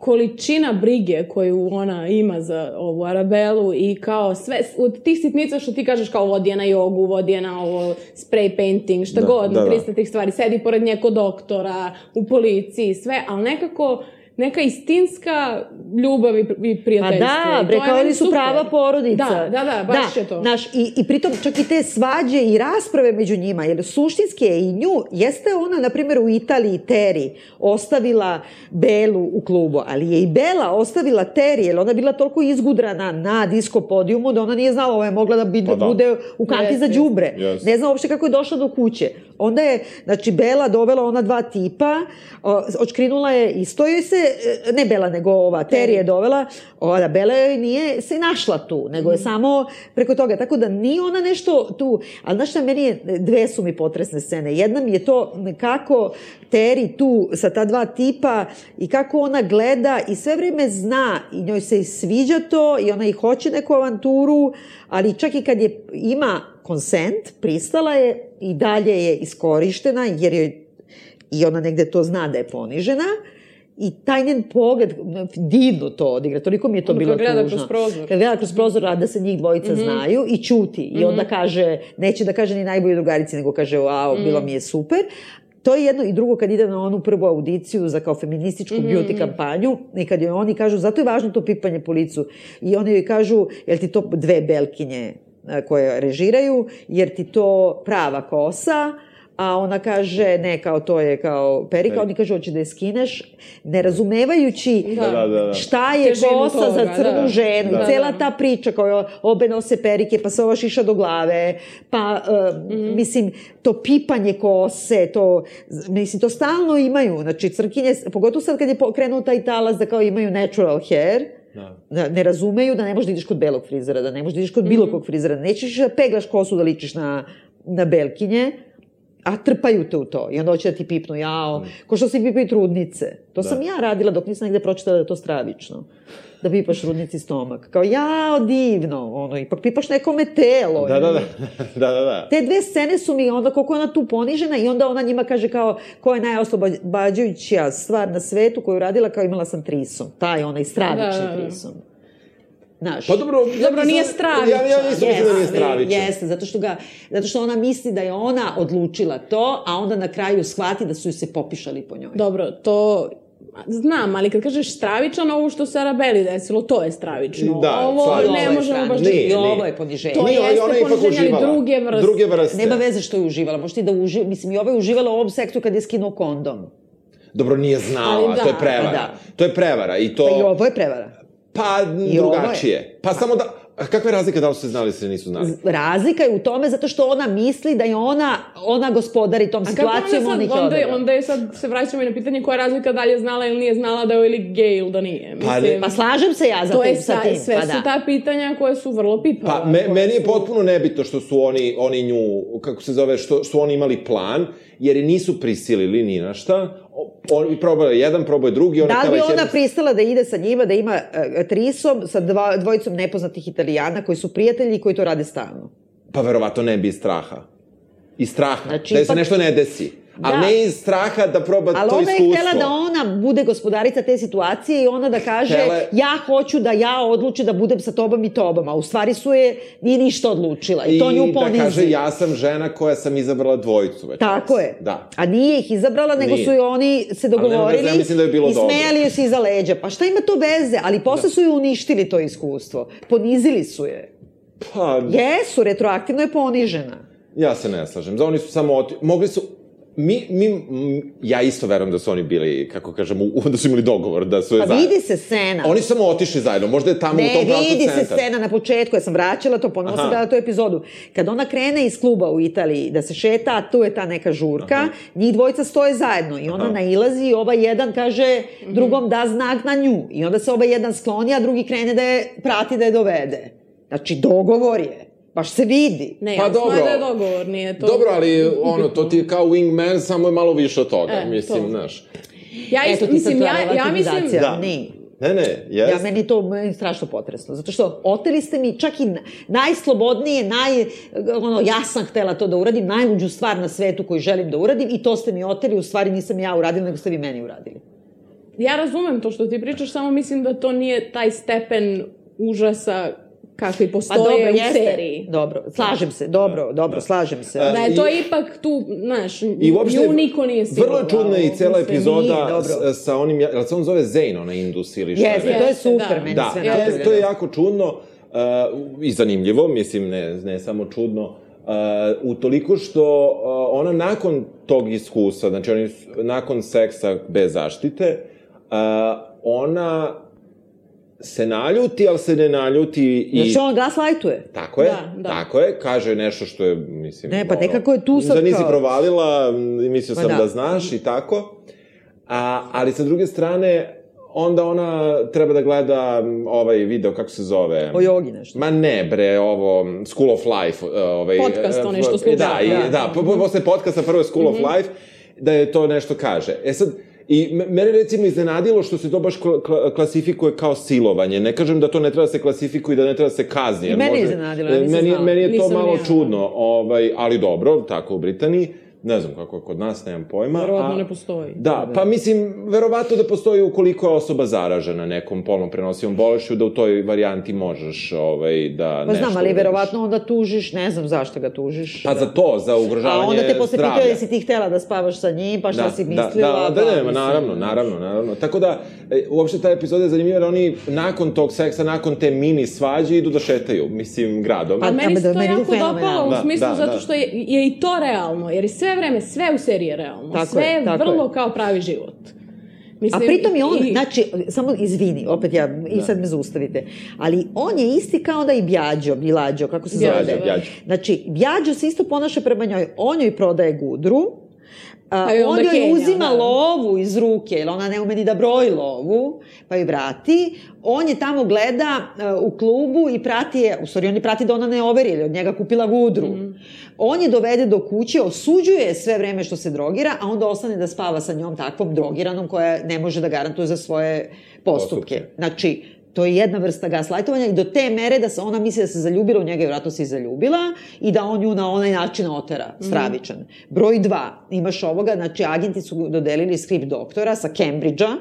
količina brige koju ona ima za ovu Arabelu i kao sve, od tih sitnica što ti kažeš kao vodi je na jogu, vodi je na ovo spray painting, šta Da, god, da, na da. 300 tih stvari, sedi pored nje kod doktora, u policiji, sve, ali nekako neka istinska ljubav i, i Pa prijateljstvo. da, I bre, kao oni su super. prava porodica. Da, da, da, baš je to. Znaš, i, i pritom čak i te svađe i rasprave među njima, jer suštinski je i nju, jeste ona, na primjer, u Italiji Teri ostavila Belu u klubu, ali je i Bela ostavila Teri, jer ona je bila toliko izgudrana na disko podijumu da ona nije znala, ovo je mogla da, bi, Pa da. bude u kanti Jeste, za đubre. Jeste. Ne znam uopšte kako je došla do kuće. Onda je, znači, Bela dovela ona dva tipa, očkrinula je isto joj se, ne Bela, nego ova, Teri je dovela, ova, Bela joj nije se našla tu, nego je samo preko toga. Tako da nije ona nešto tu, ali znaš šta, meni je, dve su mi potresne scene. Jedna mi je to kako Teri tu sa ta dva tipa i kako ona gleda i sve vreme zna i njoj se i sviđa to i ona i hoće neku avanturu, ali čak i kad je ima konsent, pristala je i dalje je iskorištena jer je i ona negde to zna da je ponižena i taj njen pogled, divno to odigra, toliko mi je to bilo kad gleda tužno. kroz prozor. Kad gleda kroz prozor, a da se njih dvojica znaju i ćuti. I onda kaže, neće da kaže ni najbolji drugarici, nego kaže, wow, bilo mi je super. To je jedno i drugo kad ide na onu prvu audiciju za kao feminističku beauty kampanju i kad joj oni kažu, zato je važno to pipanje po licu. I oni joj kažu, jel ti to dve belkinje koje režiraju, jer ti to prava kosa, a ona kaže, ne, kao to je kao perika, oni kažu, hoće da je skineš, ne razumevajući Da. Da, da, da. šta je kosa toga, za crnu da. ženu Da, cela ta priča koja obe nose perike, pa se ova šiša do glave, pa, uh, Mhm. mislim, to pipanje kose, to, mislim, to stalno imaju, znači, crkinje, pogotovo sad kad je krenuo taj talas da kao imaju natural hair, Da. ne razumeju da ne možeš da ideš kod belog frizera, da ne možeš da ideš kod bilo Mhm. kog frizera, da nećeš da peglaš kosu da ličiš na, na belkinje, a trpaju te u to. I onda hoće da ti pipnu, jao, ko što se pipaju trudnice. To sam ja radila dok nisam negde pročitala da je to stravično. Da pipaš trudnici stomak. Kao, jao, divno, ono, ipak pipaš nekome telo. Da, da, da. da, da, da. Te dve scene su mi onda koliko je ona tu ponižena i onda ona njima kaže kao ko je najoslobađajuća stvar na svetu koju radila kao imala sam trisom. Taj onaj stravični Da, da, da. trisom. Znaš. Pa dobro, ja Dobro, nije stravičan. Ja, ja isto mislim da nije Jeste, stravičan. Jeste, zato što, ga, zato što ona misli da je ona odlučila to, a onda na kraju shvati da su ju se popišali po njoj. Dobro, to znam, ali kad kažeš stravičan, ovo što se Arabeli desilo, to je stravično. Da, ovo slažem ne možemo baš... Nije, I nije. ovo je poniženje. To Nije, jeste ona poniženje, ali druge vrste. Druge vrste. Nema veze što je uživala, možda i da uži... Mislim, i ova je uživala u ovom sektu kad je skinuo kondom. Dobro, nije znala, Ali da, to je prevara. pa da. To je prevara i to... Pa i ovo je prevara. Pa, I ovo je. drugačije. Pa samo da... A kakva je razlika da li su se znali ili se nisu znali? Razlika je u tome zato što ona misli da je ona, ona gospodari tom A kako situacijom, sad, ih onda, odabra. onda je sad, se vraćamo i na pitanje koja je razlika da li je znala ili nije znala da je ili gej ili da nije. Mislim, Pa slažem se ja za to tim, je sa sa, tim. sve pa su da. ta pitanja koje su vrlo pipava. Pa, me, meni je su- potpuno nebitno što su oni, oni nju, kako se zove, što su oni imali plan, jer je nisu prisilili ni na šta, on probao je jedan, probao je drugi, ona Da li bi ona jedan... pristala da ide sa njima, da ima uh, trisom sa dva, dvojicom nepoznatih italijana koji su prijatelji i koji to rade stalno? Pa verovato ne bi straha. Iz straha, Znači, da se ipak- nešto ne desi. A Da. ne iz straha da proba Ali to ona je iskustvo. htela da ona bude gospodarica te situacije i ona da kaže Htela- ja hoću da ja odlučim da budem sa tobom i tobom, a u stvari su je, nije ništa odlučila i, to nju ponizi. da kaže ja sam žena koja sam izabrala dvojicu već. Tako je. Da. A nije ih izabrala, nego Nije. su i oni se Ali nema dogovorili mislim da je bilo i smejali joj se iza leđa. Pa šta ima to veze? Ali posle su ju uništili to iskustvo. Ponizili su je. Pa, Jesu, retroaktivno je ponižena. ja se ne slažem. Za oni su samo oti... Mogli su... Mi, mi, m, ja isto verujem da su oni bili, kako kažem, u, da su imali dogovor, da su je Pa zajedno. vidi se scena. Oni samo otišli zajedno, možda je tamo u Ne, tom pravcu vidi se centar. scena na početku, ja sam vraćala to, ponovno sam gledala tu epizodu. Kad ona krene iz kluba u Italiji da se šeta, a tu je ta neka žurka, Aha. njih dvojica stoje zajedno i ona Aha. nailazi i ovaj jedan kaže drugom da znak na nju. I onda se ovaj jedan skloni, a drugi krene da je prati da je dovede. Znači, dogovor je. Baš se vidi. Ne, Pa je dobro. da je dogovor, nije to... Dobro, ali ono, to ti je kao wingman, samo je malo više od toga, E, mislim, to. znaš. Ja, Eto ti mislim, ja, ja mislim... Da. Nije. Ne, ne, jes. Ja, meni to meni strašno potresno. Zato što oteli ste mi čak i na- najslobodnije, naj, ono, ja sam htela to da uradim, najluđu stvar na svetu koju želim da uradim i to ste mi oteli, u stvari nisam ja uradila, nego ste vi meni uradili. Ja razumem to što ti pričaš, samo mislim da to nije taj stepen užasa kakvi Pa postoje dobro, u jeste. seriji. Dobro, slažem se, dobro, Da, dobro, da. slažem se. A, Da je I- to ipak tu, znaš, I uopšte, nju niko nije silovao. Vrlo je čudna i cela epizoda nije, sa onim, jel se on zove Zane, ona Indus ili šta Jeste, je? to je super, da. meni Da, sve to je, napravljeno. to je jako čudno uh, i zanimljivo, mislim, ne, ne samo čudno, uh, utoliko što uh, ona nakon tog iskustva, znači oni, nakon seksa bez zaštite, uh, ona se naljuti, ali se ne naljuti i... Znači on gaslajtuje. Tako je, Da, da. tako je, kaže nešto što je, mislim... Ne, pa nekako je tu sad Da nisi kao- provalila, mislio Pa sam da. da. znaš i tako. A, ali sa druge strane, onda ona treba da gleda m, ovaj video, kako se zove? O jogi nešto. Ma ne, bre, ovo, m, School of Life. uh, Ovaj, Podcast, uh, onaj što uh, sluša. Da, Da. da, po, po, posle podcasta prvo je School of Life, da je to nešto kaže. E sad, I me- mene recimo iznenadilo što se to baš kla- kla- klasifikuje kao silovanje. Ne kažem da to ne treba se klasifikuje i da ne treba se kazni. jer I mene možda- iznenadilo, ja nisam meni, znala. meni je to Nisam malo čudno, ovaj, ali dobro, tako u Britaniji. Ne znam kako je kod nas, nemam pojma. Verovatno a- ne postoji. Da, pa mislim, verovatno da postoji ukoliko je osoba zaražena nekom polno prenosivom bolešću, da u toj varijanti možeš ovaj, da Pa nešto znam, ali verovatno onda tužiš, ne znam zašto ga tužiš. Pa za to, za A ugrožavanje onda te posle zdravlja. pitao jesi ti htela da spavaš sa njim, pa šta si mislila? Da, da, pa, da, ne, ma, mislim, naravno, naravno, naravno. Tako da, e, uopšte ta epizoda je zanimljiva, jer oni nakon tog seksa, nakon te mini svađe, idu da šetaju, mislim, gradom. Pa A- meni a se to meni je jako dopalo u Da, smislu da, zato da. što je, je i to realno, jer je sve vreme, sve u seriji je realno. Tako sve je, je tako vrlo je. kao pravi život. A Mislim, pritom je on, i- znači, samo izvini, opet ja, i sad me zaustavite, ali on je isti kao da i Bjađo, Bilađo, kako se Bjađo, zove. Bjađo. Znači, Bjađo se isto ponaša prema njoj, on joj prodaje gudru, a, Pa on joj Kenja, uzima da. lovu iz ruke, jer ona ne ume ni da broji lovu, pa joj vrati. On je tamo gleda uh, u klubu i prati je, u stvari on je prati da ona ne overi, jer je od njega kupila gudru. Mhm. On je dovede do kuće, osuđuje je sve vreme što se drogira, a onda ostane da spava sa njom takvom drogiranom koja ne može da garantuje za svoje postupke. Postupke. Znači, to je jedna vrsta gaslajtovanja i do te mere da se ona misli da se zaljubila u njega i vratno se i zaljubila i da on nju na onaj način otera, stravičan. Broj dva, imaš ovoga, znači agenti su dodelili skript doktora sa Cambridgea,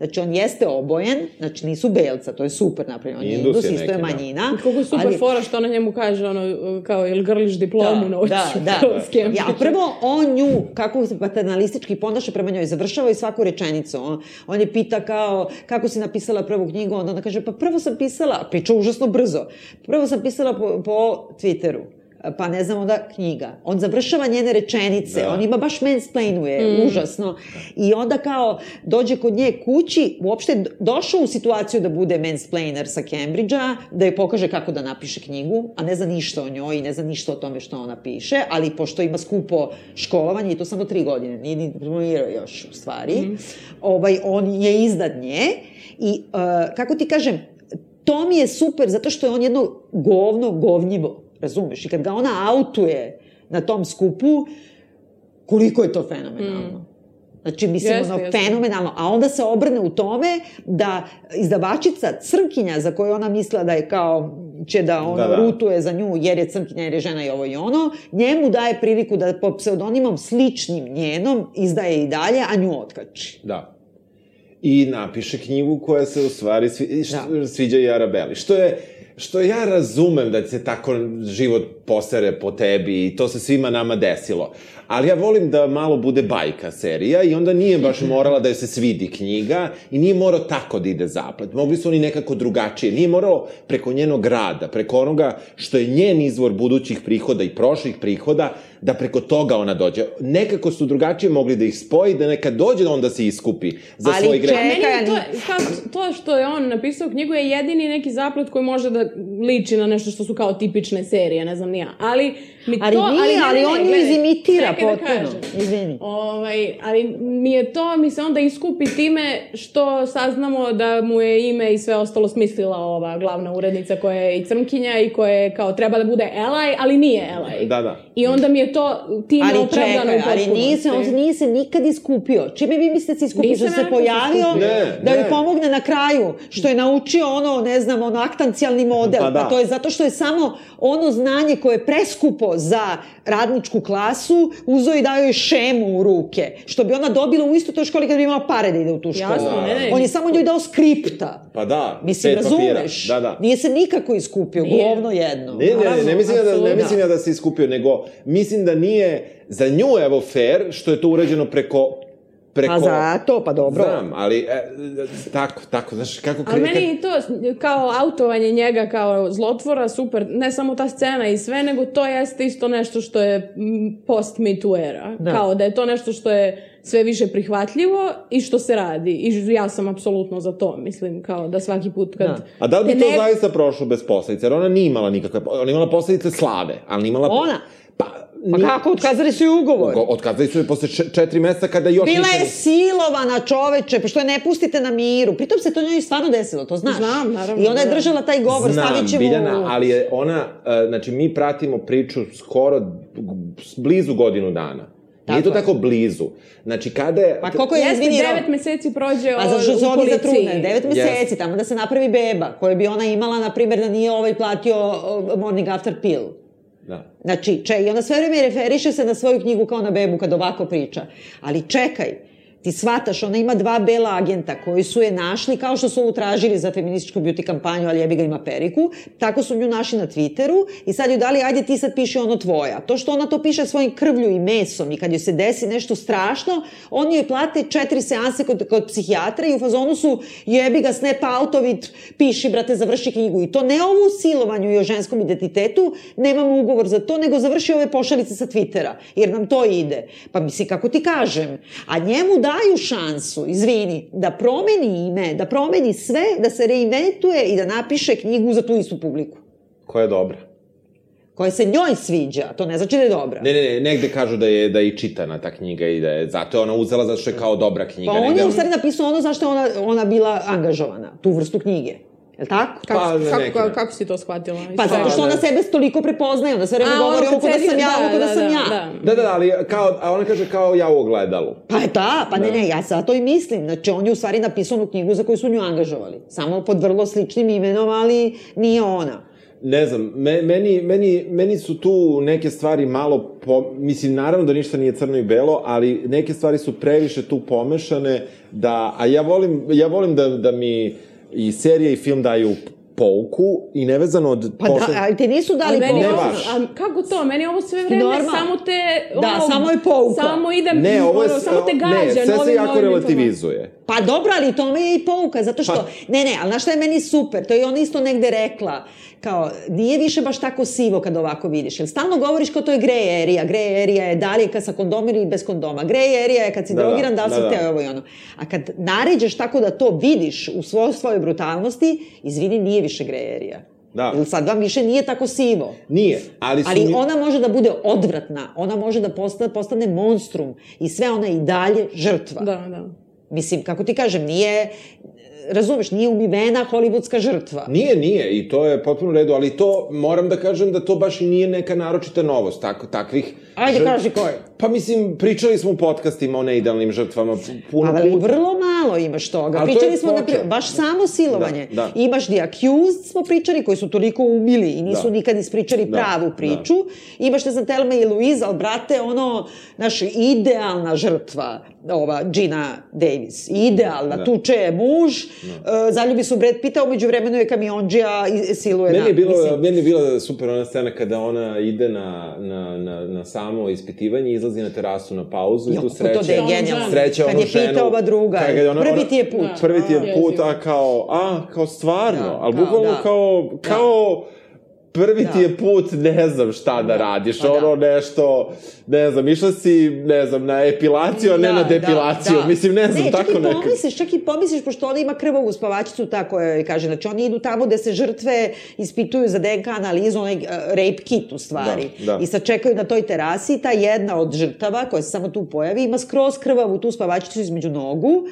Znači, on jeste obojen, znači nisu belca, to je super napravljeno. On je Indus Indus, je isto je da. manjina. Kako je super ali- fora što ona njemu kaže, ono, kao, ili grliš diplomu na oči. da, da. Ja, prvo, on nju, kako se paternalistički ponaša prema njoj, završava i svaku rečenicu. On, on je pita kao, kako si napisala prvu knjigu, onda ona kaže, pa prvo sam pisala, priča užasno brzo, prvo sam pisala po, po Twitteru pa ne znam, onda knjiga. On završava njene rečenice, Da. on ima baš mansplainuje, užasno. I onda kao dođe kod nje kući, uopšte došao u situaciju da bude mansplainer sa Cambridgea, da joj pokaže kako da napiše knjigu, a ne zna ništa o njoj i ne zna ništa o tome što ona piše, ali pošto ima skupo školovanje i to samo tri godine, nije ni diplomirao još u stvari, ovaj, on je iznad nje i uh, kako ti kažem, to mi je super zato što je on jedno govno govnjivo, razumeš? I kad ga ona autuje na tom skupu, koliko je to fenomenalno. Znači, mislim, Jeste, ono, jeste. fenomenalno. A onda se obrne u tome da izdavačica Crnkinja, za koju ona mislila da je kao će da ono Da, da. rutuje za nju jer je crnkinja jer je žena i ovo i ono, njemu daje priliku da pod pseudonimom sličnim njenom izdaje i dalje, a nju otkači. Da. I napiše knjigu koja se u stvari svi, š, Da. sviđa i Arabeli. Što je, što ja razumem da se tako život posere po tebi i to se svima nama desilo. Ali ja volim da malo bude bajka serija i onda nije baš morala da joj se svidi knjiga i nije morao tako da ide zaplet. Mogli su oni nekako drugačije. Nije moralo preko njenog rada, preko onoga što je njen izvor budućih prihoda i prošlih prihoda, da preko toga ona dođe. Nekako su drugačije mogli da ih spoji, da neka dođe da onda se iskupi za Ali svoj greh. čekaj, Meni je to, ali- to što je on napisao knjigu je jedini neki zaplet koji može da liči na nešto što su kao tipične serije, ne znam ni ja. Ali mi Ali to... nije, ne, ali ne, on nju gledaj, izimitira da potpuno. Izvini. Ovaj, ali mi je to, mi se onda iskupi time što saznamo da mu je ime i sve ostalo smislila ova glavna urednica koja je i crnkinja i koja je kao treba da bude Elaj, ali nije Elaj. Da, da. I onda mi je to time Ali opravdano čekaj, u ali nije se, on nije se nikad iskupio. Čime vi mislite da se iskupio? Nisam Što se pojavio. Ne, da joj ne. pomogne na kraju, što je naučio ono, ne znam, ono aktancijalni model. Pa da. to je zato što je samo ono znanje koje je preskupo za radničku klasu, uzeo i dao joj šemu u ruke, što bi ona dobila u istu toj školi kad bi imala pare da ide u tu školu. Jasno, ne, ne. On je samo njoj dao skripta. Pa da, Mislim, razumeš? Da, da. Nije se nikako iskupio, Nije. govno jedno. Ne, ne, ne, ne mislim ja da, ne mislim ja da se iskupio, nego mislim da nije za nju, evo, fair, što je to urađeno preko preko... Pa zato, pa dobro. Znam, ali e, tako, tako, znaš, kako... Ali kre- meni i to kao autovanje njega kao zlotvora super, ne samo ta scena i sve, nego to jeste isto nešto što je post Me Too era. Da. Kao da je to nešto što je sve više prihvatljivo i što se radi. I ja sam apsolutno za to, mislim, kao da svaki put kad... Da. A da li bi to ne- zaista prošlo bez posledice? Jer ona nije imala nikakve... Ona imala posledice slave, ali nije imala... Ona? Pa, nije- kako, otkazali su i ugovor. Go- Otkazali su je posle če- četiri meseca kada još Bila je silovana čoveče, pa što je ne pustite na miru. Pritom se to njoj stvarno desilo, to znaš. Znam, naravno, I ona je da. držala taj govor, Znam, stavit ćemo... Biljana, ali je ona, e, znači mi pratimo priču skoro blizu godinu dana. Nije to Tako je. tako blizu. Znači, kada je... Pa koliko je, Jeste, izvini, devet meseci prođe Pa zato što su u oni zatrudne, devet meseci, Jeste. tamo da se napravi beba, koju bi ona imala, na primjer, da nije ovaj platio morning after pill. Da. Znači, če, i ona sve vreme referiše se na svoju knjigu kao na bebu kad ovako priča. Ali čekaj, ti shvataš, ona ima dva bela agenta koji su je našli, kao što su ovu tražili za feminističku beauty kampanju, ali jebi ga ima periku, tako su nju našli na Twitteru i sad ju dali, ajde ti sad piši ono tvoja. To što ona to piše svojim krvlju i mesom i kad joj se desi nešto strašno, oni joj plate četiri seanse kod, kod psihijatra i u fazonu su jebi ga snap outovit, piši brate, završi knjigu. I to ne ovu silovanju i o ženskom identitetu, nemamo ugovor za to, nego završi ove pošalice sa Twittera, jer nam to ide. Pa misli, kako ti kažem, a njemu daju šansu, izvini, da promeni ime, da promeni sve, da se reinventuje i da napiše knjigu za tu istu publiku Koja je dobra. koja se njoj sviđa, to ne znači da je dobra. Ne, ne, ne, negde kažu da je, da je čitana ta knjiga i da je, zato je ona uzela zato što je kao dobra knjiga. Pa on je u stvari napisao ono zašto je ona, ona bila angažovana, tu vrstu knjige. Je li tako? Kako, Pa, kako, kako, način. kako si to shvatila? Pa zato što ona sebe toliko prepoznaje, ona sve vreme govori ono ovo da kad sam ja, ovo da, sam ja. Da, Da, da, da, ali kao, a ona kaže kao ja u ogledalu. Pa je ta, pa ne, ne, ja zato i mislim. Znači, on je u stvari napisao onu knjigu za koju su nju angažovali. Samo pod vrlo sličnim imenom, ali nije ona. Ne znam, me, meni, meni, meni su tu neke stvari malo, po, mislim, naravno da ništa nije crno i belo, ali neke stvari su previše tu pomešane, da, a ja volim, ja volim da, da mi i serija i film daju pouku i nevezano od Pa da, ali ti nisu dali Ali meni Ne ovo, pouku. baš. a kako to? Meni ovo sve vreme Normalno. samo te... Da, ono, samo je pouka. Samo idem, Ne, ovo je, ono, samo te gađa. ne, sve se novim, jako novim relativizuje. Pa dobro, ali tome je i pouka, zato što, Pa- ne, ne, ali znaš šta je meni super, to je ona isto negde rekla, kao, nije više baš tako sivo kad ovako vidiš, jer stalno govoriš kao to je gray area, gray area je da li je kad sa kondom ili bez kondoma, gray area je kad si Da, da, drogiran, da li si da, da. teo ovo i ono. A kad naređeš tako da to vidiš u svojoj, svojoj brutalnosti, izvini, nije više gray area. Da. Jer sad vam više nije tako sivo. Nije, ali su Ali mi... ona može da bude odvratna, ona može da postane, postane monstrum i sve ona i dalje žrtva. Da, da. Mislim, kako ti kažem, nije... razumeš, nije umivena hollywoodska žrtva. Nije, nije, i to je potpuno u redu, ali to, moram da kažem da to baš i nije neka naročita novost, tako, takvih... Ajde, žrt... kaži koje. Pa mislim, pričali smo u podcastima o neidealnim žrtvama puno Ali puta. vrlo malo imaš toga. Ali pričali to smo, na, baš samo silovanje. Da, da. Imaš The Accused, smo pričali, koji su toliko umili i nisu da. nikad ispričali da. pravu priču. Da. Imaš, ne znam, Telma i Louise, ali brate, ono, naš idealna žrtva, ova Gina Davis. Idealna, da. tuče je muž, da. uh, zaljubi su Brad Pitta, umeđu vremenu je kamionđija i siluje meni je bilo, mislim. Meni je bila super ona scena kada ona ide na, na, na, na samo ispitivanje, izlazi na terasu na pauzu jo, i tu sreće. To da je genijalno. Sreće kad je pita ova druga, kad ona, prvi ti je put. Da, prvi ti je put, a kao, a, kao stvarno, da, ali bukvalno da. kao, kao, da prvi da. ti je put, ne znam šta da, da radiš, pa ono da. nešto, ne znam, išla si, ne znam, na epilaciju, a ne da, na depilaciju, da, da. mislim, ne znam, ne, tako nekako. Ne, čak i pomisliš, čak i pomisliš, pošto ona ima krvovu spavačicu, tako je, kaže, znači oni idu tamo gde se žrtve ispituju za DNK analizu, onaj uh, rape kit u stvari. Da, da. I sad čekaju na toj terasi, ta jedna od žrtava, koja se samo tu pojavi, ima skroz krvavu tu spavačicu između nogu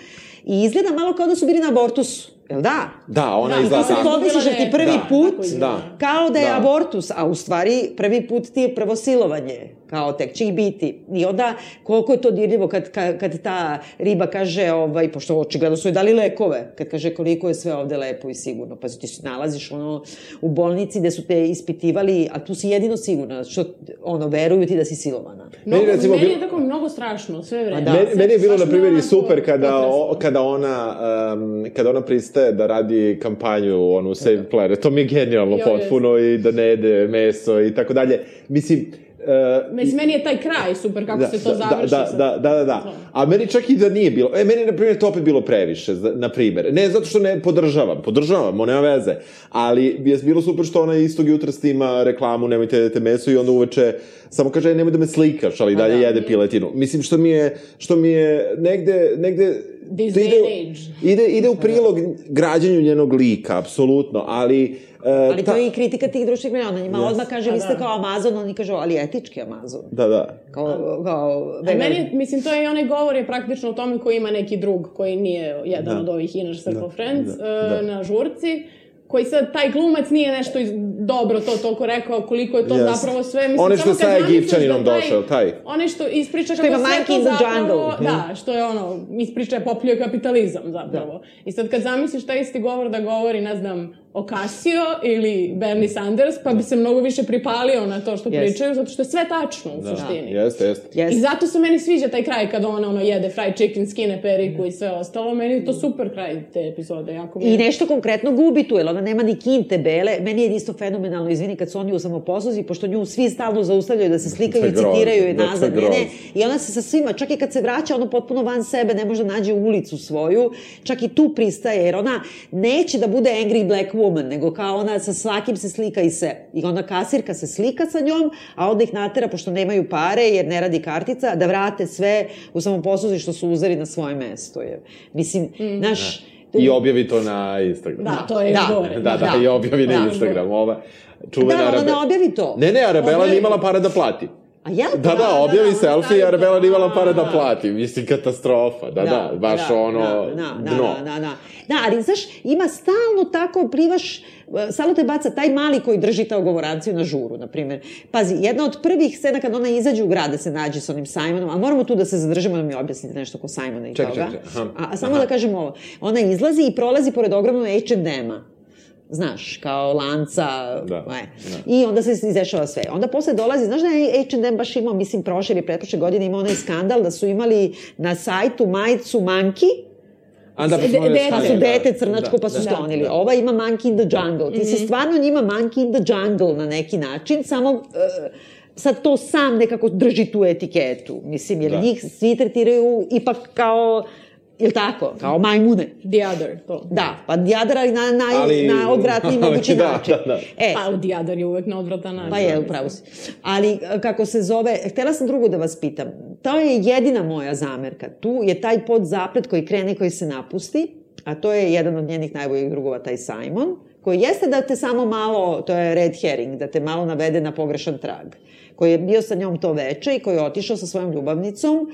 i izgleda malo kao da su bili na abortusu. Jel da? Da, ona da, izgleda tako. pomisliš da ti prvi da, put, da, kao da je da. abortus, a u stvari prvi put ti je prvo silovanje kao tek će ih biti. I onda, koliko je to dirljivo kad, kad, kad ta riba kaže, ovaj, pošto očigledno su joj dali lekove, kad kaže koliko je sve ovde lepo i sigurno. Pa ti se nalaziš ono, u bolnici gde su te ispitivali, a tu si jedino sigurna, što ono, veruju ti da si silovana. Mnogo, meni, recimo, meni je tako mnogo strašno, sve vreme. Da. Meni, meni je bilo, na primjer, i super kada, o, kada, ona, um, kada ona pristaje da radi kampanju, onu, Save Planet. To mi je genijalno potpuno i da ne jede meso i tako dalje. Mislim, Uh, Mislim, meni je taj kraj super kako da, se to da, završi. Da, da, da, da, da. A meni čak i da nije bilo. E, meni, na primjer, to opet bilo previše, na primjer. Ne zato što ne podržavam, podržavam, nema veze. Ali je bilo super što ona istog jutra snima reklamu, nemojte jedete meso i onda uveče samo kaže, nemoj da me slikaš, ali dalje da. jede piletinu. Mislim, što mi je, što mi je negde, negde This ide, age. ide, ide u prilog građanju njenog lika, apsolutno, ali Uh, ali ta... to je i kritika tih društvenih mreža. Ona njima yes. odmah kaže, vi ste da. kao Amazon, oni kažu, ali etički Amazon. Da, da. Kao, kao A meni, mislim, to je i onaj govor je praktično o tome koji ima neki drug koji nije jedan da. od ovih Inner Circle da. Friends da. Da. Uh, na žurci koji sad, taj glumac nije nešto iz, dobro to toliko rekao, koliko je to yes. zapravo sve. Mislim, One što sa Egipćaninom da došao, taj. One što ispriča što kako sve to zapravo, da, što je ono, ispriča popljuje kapitalizam zapravo. Da. I sad kad zamisliš taj isti govor da govori, ne znam, Ocasio ili Bernie Sanders, pa bi se mnogo više pripalio na to što yes. pričaju, zato što je sve tačno u da. suštini. Jeste, jeste. Yes. I zato se meni sviđa taj kraj kada ona ono jede fried chicken, skine periku i sve ostalo. Meni je to super kraj te epizode. Jako I nešto konkretno gubi tu, jer ona nema ni kinte bele. Meni je isto fenomenalno, izvini, kad su oni u samoposluzi, pošto nju svi stalno zaustavljaju da se slikaju i citiraju je nazad njene. I ona se sa svima, čak i kad se vraća, ono potpuno van sebe, ne može da nađe ulicu svoju, čak i tu pristaje, jer ona neće da bude angry black woman, nego kao ona sa svakim se slika i se. I onda kasirka se slika sa njom, a onda ih natera, pošto nemaju pare, jer ne radi kartica, da vrate sve u samoposluzi što su uzeli na svoje mesto. Je. Mislim, mm. naš... Da. I objavi to na Instagram. Da, to je da. gore. Da, da, da, i objavi na da, Instagram. Ova, čuvena da, ona ne objavi to. Ne, ne, Arabela nije imala para da plati. A ja da, da, objavi da, selfie, jer Bela nije imala pare da plati. Mislim, katastrofa. Da, da, da baš da, ono, da, da, dno. Da, da, da. Da, ali, znaš, ima stalno tako, plivaš, stalno te baca taj mali koji drži ta ogovoranciju na žuru, na primjer. Pazi, jedna od prvih scena kad ona izađe u grad da se nađe sa onim Simonom, a moramo tu da se zadržimo da mi objasnite nešto ko Simona i ček, toga. Ček, ček, A, a samo aha. da kažem ovo. Ona izlazi i prolazi pored ogromnog H&M-a znaš, kao lanca, da, e. da. i onda se izrešava sve. Onda posle dolazi, znaš da je H&M baš imao, mislim, prošle ili pretprošle godine imao onaj skandal da su imali na sajtu majicu Manki, A da de, de, pa su dete crnačko da, pa su da, sklonili. Da. Ova ima Monkey in the Jungle. Ti mm -hmm. si mhm. stvarno njima Monkey in the Jungle na neki način, samo uh, sad to sam nekako drži tu etiketu. Mislim, jer da. njih svi tretiraju ipak kao Ili tako? Kao majmune. The other, to. Da, pa the other, ali na, na, ali, na odvratni mogući da, način. Da, da. E, pa the other je uvek na odvratan način. Pa je, upravo si. Ali, kako se zove, htela sam drugo da vas pitam. To je jedina moja zamerka. Tu je taj podzaplet koji krene, koji se napusti, a to je jedan od njenih najboljih drugova, taj Simon, koji jeste da te samo malo, to je red herring, da te malo navede na pogrešan trag, koji je bio sa njom to veče i koji je otišao sa svojom ljubavnicom,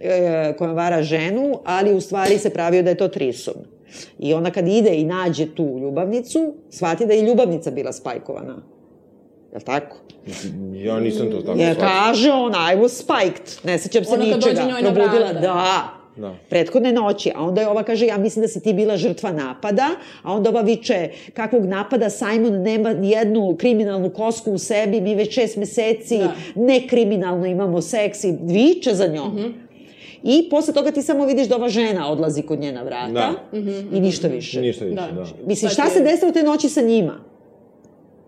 e, koja vara ženu, ali u stvari se pravio da je to trisom. I ona kad ide i nađe tu ljubavnicu, shvati da je ljubavnica bila spajkovana. Je li tako? Ja nisam to tako Je, kaže ona, I was spiked. Ne sećam se Ono kad ničega. dođe njoj na Probudila, vrata. da. Da. Prethodne noći, a onda je ova kaže, ja mislim da si ti bila žrtva napada, a onda ova viče, kakvog napada, Simon nema jednu kriminalnu kosku u sebi, mi već šest meseci Da. nekriminalno imamo seks i viče za njom. Mhm. I posle toga ti samo vidiš da ova žena odlazi kod njena vrata Da. i ništa više. Ništa više, Da. da. Mislim, šta se desilo te noći sa njima?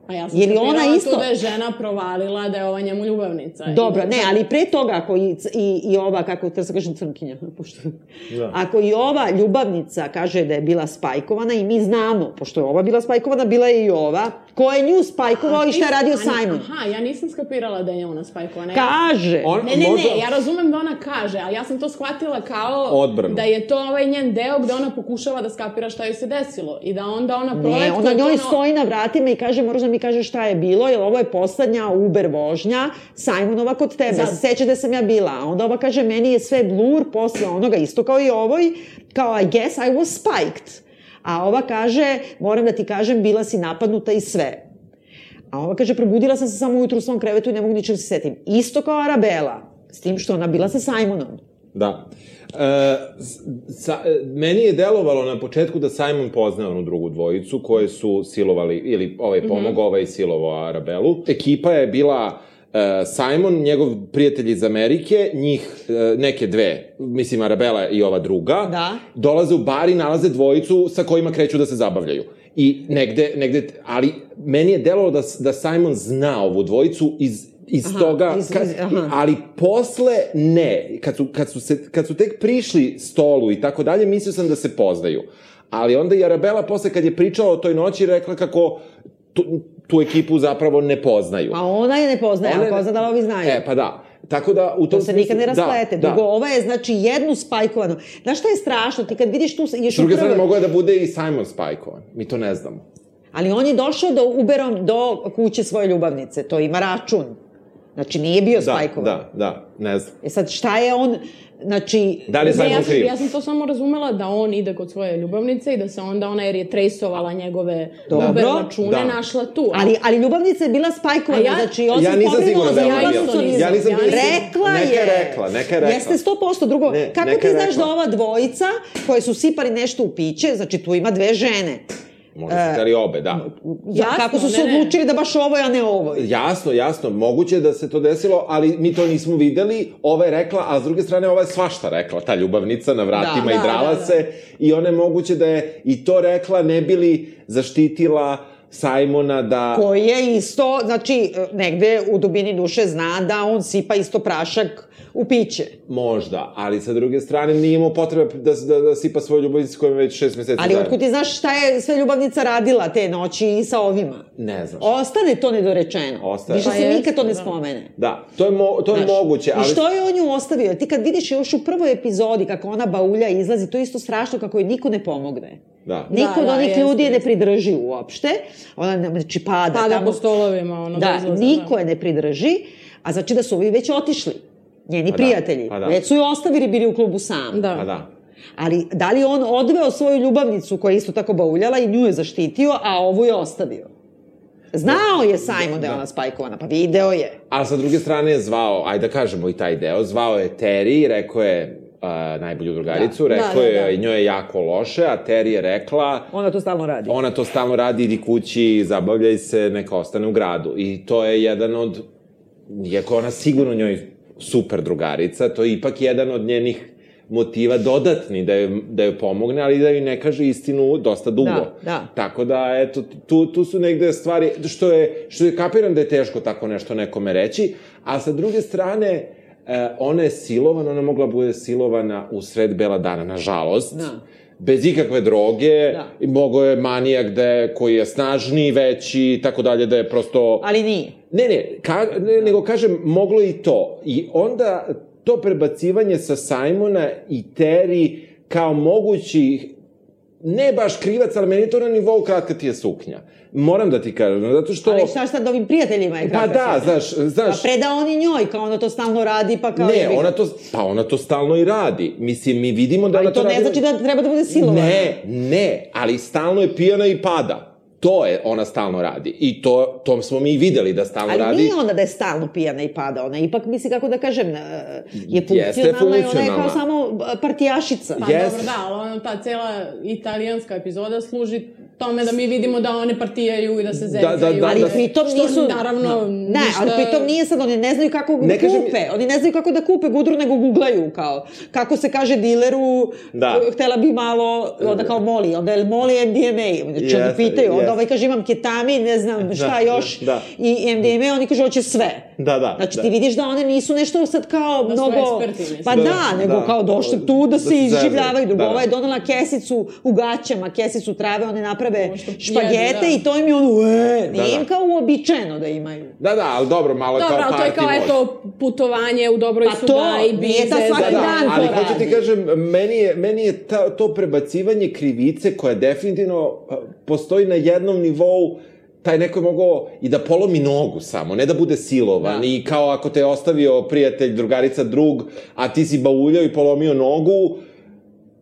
A ja sam Je li ona skapirala isto- da je žena provalila da je ova njemu ljubavnica. Dobro, da- ne, ali pre toga ako i, i, i ova, kako te se kažem crnkinja, pošto... Da. Ako i ova ljubavnica kaže da je bila spajkovana i mi znamo, pošto je ova bila spajkovana, bila je i ova, ko je nju spajkovao i šta je radio Simon? Aha, ja nisam skapirala da je ona spajkovana. Ja- Kaže! On- Ne, ne, možda- ne, ja razumem da ona kaže, ali ja sam to shvatila kao Odbranu. da je to ovaj njen deo gde ona pokušava da skapira šta joj se desilo i da onda ona projektuje... Ne, ona njoj na- stoji na vratima i kaže, moraš da mi kaže šta je bilo, jer ovo je poslednja Uber vožnja Simonova kod tebe. Se seća da sam ja bila. A onda ova kaže, meni je sve blur posle onoga, isto kao i ovoj, kao I guess I was spiked. A ova kaže, moram da ti kažem, bila si napadnuta i sve. A ova kaže, probudila sam se samo ujutru u svom krevetu i ne mogu ničeg da se setim. Isto kao Arabela, s tim što ona bila sa Simonom. Da. E, sa, e, meni je delovalo na početku da Simon pozna onu drugu dvojicu koje su silovali, ili ovaj pomogao, ovaj silovao Arabelu. Ekipa je bila e, Simon, njegov prijatelj iz Amerike, njih e, neke dve, mislim Arabela i ova druga, Da. dolaze u bar i nalaze dvojicu sa kojima kreću da se zabavljaju. I negde, negde, ali meni je delovalo da, da Simon zna ovu dvojicu iz iz Aha, toga, iz- iz- aha. ali posle ne. Kad su, kad, su se, kad su tek prišli stolu i tako dalje, mislio sam da se poznaju. Ali onda i Arabela posle kad je pričala o toj noći rekla kako tu, tu ekipu zapravo ne poznaju. A ona je ne poznaje, Ona a je- ko zna da ovi znaju. E, pa da. Tako da u tom To se nikad ne smislu- rasplete. Da, Drugo, da. ova je, znači, jednu spajkovanu. Znaš šta je strašno? Ti kad vidiš tu... Još S druge u prvoj- strane, mogo je da bude i Simon spajkovan. Mi to ne znamo. Ali on je došao do Uberom do kuće svoje ljubavnice. To ima račun. Znači, nije bio Da, spajkovan. da, da, ne znam. E sad, šta je on... Znači... Da li je Ne, ja sam, ja sam to samo razumela da on ide kod svoje ljubavnice i da se onda ona, jer je trejsovala njegove Dobro. Uber račune, Da. našla tu. Ali, ali ljubavnica je bila spajkovana, ja- znači on Ja se nisam sigurna da je ona bila. Ja nisam bio- Rekla Neka je. je rekla, neka je rekla. Jeste sto posto. Drugo, Ne, kako ti je znaš da ova dvojica koje su sipali nešto u piće, znači tu ima dve žene. Možda su hteli obe, da. Ja, Jasno, kako su se odlučili da baš ovo, a ne ovo? Jasno, jasno, moguće da se to desilo, ali mi to nismo videli. Ova je rekla, a s druge strane ova je svašta rekla, ta ljubavnica na vratima Da, i da, drala da, da. se. I ona je moguće da je i to rekla, ne bili zaštitila Simona da... koji je isto, znači, negde u dubini duše zna da on sipa isto prašak u piće. Možda, ali sa druge strane nije imao potrebe da, da, da sipa svoju ljubavnicu je već šest meseci Ali zajedno. otkud ti znaš šta je sve ljubavnica radila te noći i sa ovima? Ne znam. Ostane to nedorečeno. Ostaje. Više Pa se nikad to ne da. spomene. Da, to je, mo, to je Znaš, moguće, ali... I što je on nju ostavio? Ti kad vidiš još u prvoj epizodi kako ona baulja izlazi, to je isto strašno kako joj niko ne pomogne. Da. Niko Da, od da, onih jeste, ljudi je ne pridrži uopšte. Ona, ne- znači, pada, Pada tamo. po stolovima, ono, Da, izlaza, niko je ne pridrži, a znači da su ovi već otišli. Njeni Pa da, prijatelji. pa da. Već su ju ostavili, bili u klubu sam. Da. Pa da. Ali da li on odveo svoju ljubavnicu koja je isto tako bauljala i nju je zaštitio, a ovu je ostavio? Znao je Simon da je ona spajkovana, pa video je. A sa druge strane je zvao, ajde da kažemo i taj deo, zvao je Terry, rekao je uh, najbolju drugaricu, Da. rekao Da, da, je da. i njoj je jako loše, a Terry je rekla, Ona to stalno radi. ona to stalno radi, idi kući, zabavljaj se, neka ostane u gradu. I to je jedan od, iako je ona sigurno njoj super drugarica, to je ipak jedan od njenih motiva dodatni da joj, da joj pomogne, ali da joj ne kaže istinu dosta dugo. Da, da. Tako da, eto, tu, tu su negde stvari, što je, što je kapiram da je teško tako nešto nekome reći, a sa druge strane, ona je silovana, ona je mogla bude silovana u sred bela dana, nažalost. Da. Bez ikakve droge, Da. i mogo je manijak da je, koji je snažniji, veći, i tako dalje, da je prosto... Ali nije. Ne, ne, ka, ne, nego kažem, moglo i to. I onda to prebacivanje sa Simona i Terry kao mogući ne baš krivac, ali meni to na nivou kratka ti je suknja. Moram da ti kažem, zato što... Ali šta sad ovim prijateljima je Pa kratka da, suknja? znaš, znaš... Pa preda oni njoj, kao ona to stalno radi, pa kao... Ne, ona to, pa ona to stalno i radi. Mislim, mi vidimo da ona Ali to to ne radi... znači da treba da bude silovana. Ne, ne, ali stalno je pijana i pada. To je ona stalno radi. I to, to smo mi videli da stalno Ali radi. nije onda da je stalno pijana i pada, ona ipak, misli kako da kažem, e, je Jeste funkcionalna i ona je kao funkcionalna. samo e, partijašica. Pa Jest. dobro, da, ali ono, ta cela italijanska epizoda služi tome da mi vidimo da one partijaju i da se zezaju. da, da, Ali da. pritom Što, nisu... naravno, Ne, ništa... ali pritom nije sad, oni ne znaju kako Ne kažem- kupe, oni ne znaju kako da kupe gudru, nego googlaju, kao, kako se kaže dileru, Da. htela bi malo, onda kao moli, onda je li moli MDMA, znači oni Jeste, pitaju, onda jeste. ovaj kaže imam ketamin, ne znam šta Da, još, da. i MDMA, oni kažu hoće sve. Da, da, Znači da. ti vidiš da one nisu nešto sad kao Da mnogo... eksperti. Pa Da, da, nego da. kao došli tu da Da se izživljavaju, drugo Da, da. ova je donela kesicu u gaćama, kesicu trave, one naprave špagete da. i to im je ono, e, nije Da, im da. kao uobičajeno da imaju. Da, da, ali dobro, malo je Dobro, kao ali to je party kao, eto, putovanje u dobroj Pa su to, gajbi, nije ta svaki Da, da, dan ali to hoću ti kažem, meni je, meni je ta, to prebacivanje krivice koja definitivno postoji na jednom nivou taj neko je mogao i da polomi nogu samo, ne da bude silovan Da. i kao ako te je ostavio prijatelj, drugarica, drug, a ti si bauljao i polomio nogu,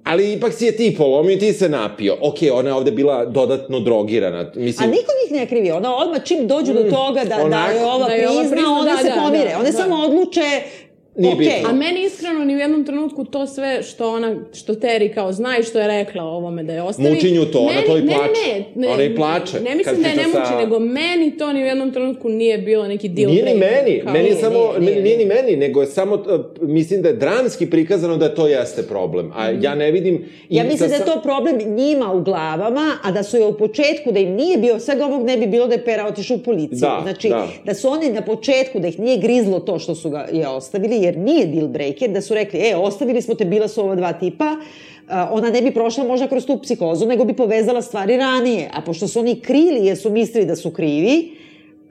ali ipak si je ti polomio ti se napio. Ok, ona je ovde bila dodatno drogirana. A Mislim, niko njih ne krivi, ona odmah čim dođu do toga da, da je ova Da je ova prizna, prizna, one da, se da, pomire. da, one da. samo odluče, Nije okej. bitno. A meni iskreno ni u jednom trenutku to sve što ona, što Teri kao zna i što je rekla o ovome da je ostavi. Mučinju to, ona meni- to i ne, ne, plače. Ne, ne, Ona i plače Ne mislim kad da je ne muči, sa- nego meni to ni u jednom trenutku nije bilo neki deal Nije ni meni, kao- meni je Nije, samo, nije, nije, nije, ni meni, nego je samo, uh, mislim da je dramski prikazano da to jeste problem, a ja ne vidim... i Ja mislim da je sam- to problem njima u glavama, a da su je u početku, da im nije bio, svega ovog ne bi bilo da je Pera otišao u policiju. Da, znači, da. da su oni na početku, da ih nije grizlo to što su ga je ostavili, jer nije deal breaker, da su rekli, e, ostavili smo te, bila su ova dva tipa, ona ne bi prošla možda kroz tu psihozu, nego bi povezala stvari ranije. A pošto su oni krili jer su mislili da su krivi,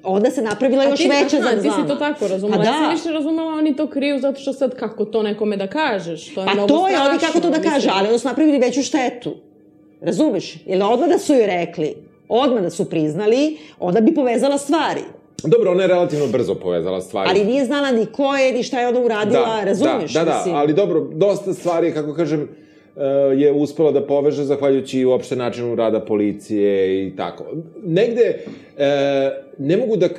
onda se napravila još ti, veća zavzama. Ti si to tako razumela. Pa Ja sam da. više razumela oni to kriju zato što sad kako to nekome da kažeš. To je Pa to je, oni kako to da mislim. kaže, ali onda su napravili veću štetu. Razumeš? Jer odmah da su joj rekli, odmah da su priznali, onda bi povezala stvari. Dobro, ona je relativno brzo povezala stvari. Ali nije znala ni ko je, ni šta je ona uradila, razumeš? Da, da, da, mislim? ali dobro, dosta stvari, kako kažem, uh, je uspela da poveže zahvaljujući uopšte načinu rada policije i tako. Negde, e, ne mogu da... e,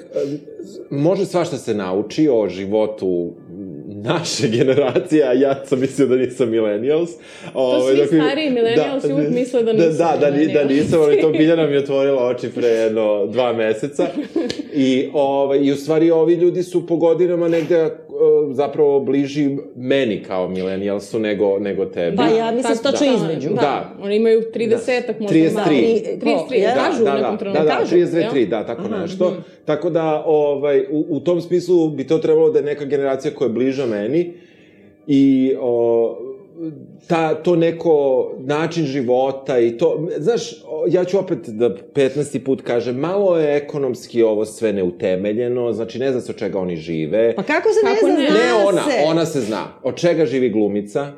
može svašta se nauči o životu naše generacije, a ja sam mislio da nisam millennials. Ovaj, svi dok mi- stariji millennialsi uvek misle da nisu Da, da, da millennials. nisam, ali to Biljana mi otvorila oči pre jedno dva meseca. I, ovaj, I u stvari ovi ljudi su po godinama negde zapravo bliži meni kao millennialsu nego, nego tebi. Pa ja mislim Tako, točno da. između. Da. Da. Oni imaju 30-ak možda 33. malo. Tri- 33, ko, kažu da, u da, nekom da, trenutku. da, da, Kažu, 32, jel? 3, da, tako nešto. Tako da, ovaj, u, u tom smislu bi to trebalo da je neka generacija koja je bliža meni i o, ta, to neko način života i to, znaš, ja ću opet da 15. put kažem, malo je ekonomski ovo sve neutemeljeno, znači ne zna se od čega oni žive. Pa kako se Kako ne zna, ne? ona, se. ona se zna. Od čega živi glumica,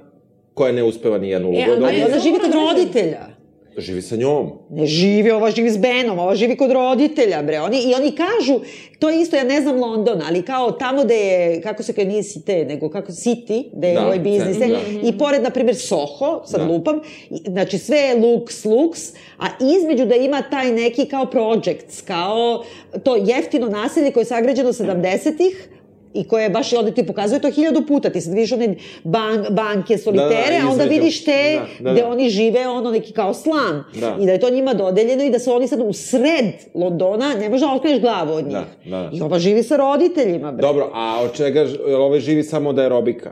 koja ne uspeva ni jednu ulogu E, ali ona živi kod da roditelja. Živi sa njom. Ne živi, ova živi s Benom, ova živi kod roditelja, bre. Oni, I oni kažu, to je isto, ja ne znam London, ali kao tamo da je, kako se kaže, nije Cité, nego kako City, da je Da, ovaj biznis, da. i pored, na primjer, Soho, sad Da. lupam, znači sve je luks, luks, a između da ima taj neki kao projects, kao to jeftino naselje koje je sagrađeno 70-ih, i koje baš i onda ti pokazuje to hiljadu puta. Ti sad vidiš one ban, banke, solitere, Da, a onda vidiš te Da, da, gde da. oni žive, ono neki kao slan. Da. I da je to njima dodeljeno i da su oni sad u sred Londona, ne možeš da otkriješ glavu od njih. Da, da. I ova živi sa roditeljima, bre. Dobro, a od čega, jel ovaj živi samo od aerobika?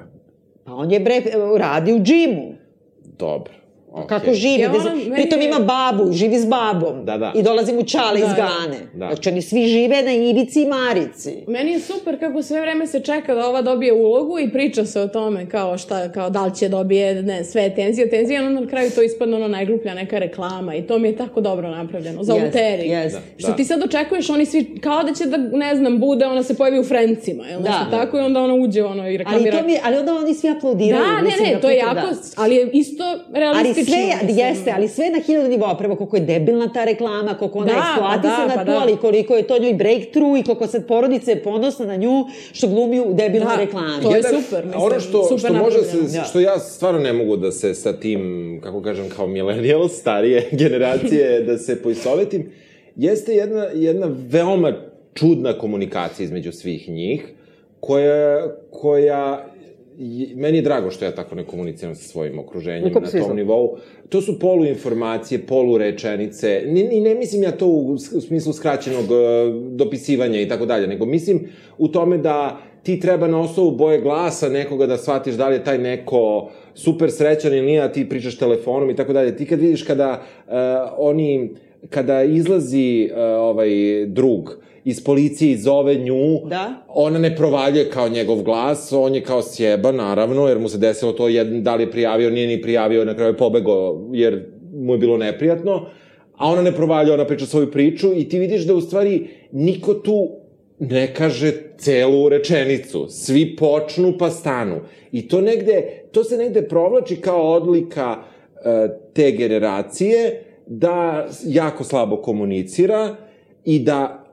Pa on je, bre, radi u džimu. Dobro. Okay. Kako živi? Ja meni Pritom ima babu, živi s babom. Da, da. I dolazi mu čale iz Da, da. Gane. Da. Znači oni svi žive na Ivici i Marici. Meni je super kako sve vreme se čeka da ova dobije ulogu i priča se o tome kao šta, kao da li će dobije, ne, sve tenzije, tenzije, a onda na kraju to ispadne ono najgluplja neka reklama i to mi je tako dobro napravljeno, za Jest, uteri. jest. Što Da. ti sad očekuješ, oni svi, kao da će da, ne znam, bude, ona se pojavi u Frencima, jel Da. nešto tako i onda ona uđe ono i Ali, reklamira. to mi, ali onda oni svi aplaudiraju. Da, ne, ne, na to je putu, jako, da. ali je isto realistično odlično, sve, mislim. jeste, ali sve na hiljadu nivoa. Prvo, koliko je debilna ta reklama, koliko ona Da, eksploatisana pa da, pa tu, da. ali koliko je to njoj breakthrough i koliko sad porodica je ponosna na nju što glumi u debilnoj Da, reklami. to je Jedan- super, mislim, ono što, super što može se. Da. što ja stvarno ne mogu da se sa tim, kako kažem, kao millennial, starije generacije, da se poisovetim, jeste jedna, jedna veoma čudna komunikacija između svih njih, koja, koja meni je drago što ja tako ne komuniciram sa svojim okruženjem Kako na tom znamo. nivou. To su poluinformacije, polurečenice. Ni, I ne mislim ja to u smislu skraćenog e, dopisivanja i tako dalje, nego mislim u tome da ti treba na osnovu boje glasa nekoga da shvatiš da li je taj neko super srećan ili nije, a ti pričaš telefonom i tako dalje. Ti kad vidiš kada uh, oni, kada izlazi uh, ovaj drug iz policije zove nju, Da. ona ne provaljuje kao njegov glas, on je kao sjeba, naravno, jer mu se desilo to, jedan, da li je prijavio, nije ni prijavio, na kraju je pobegao, jer mu je bilo neprijatno, a ona ne provaljuje, ona priča svoju priču i ti vidiš da u stvari niko tu ne kaže celu rečenicu. Svi počnu pa stanu. I to negde, to se negde provlači kao odlika e, te generacije da jako slabo komunicira i da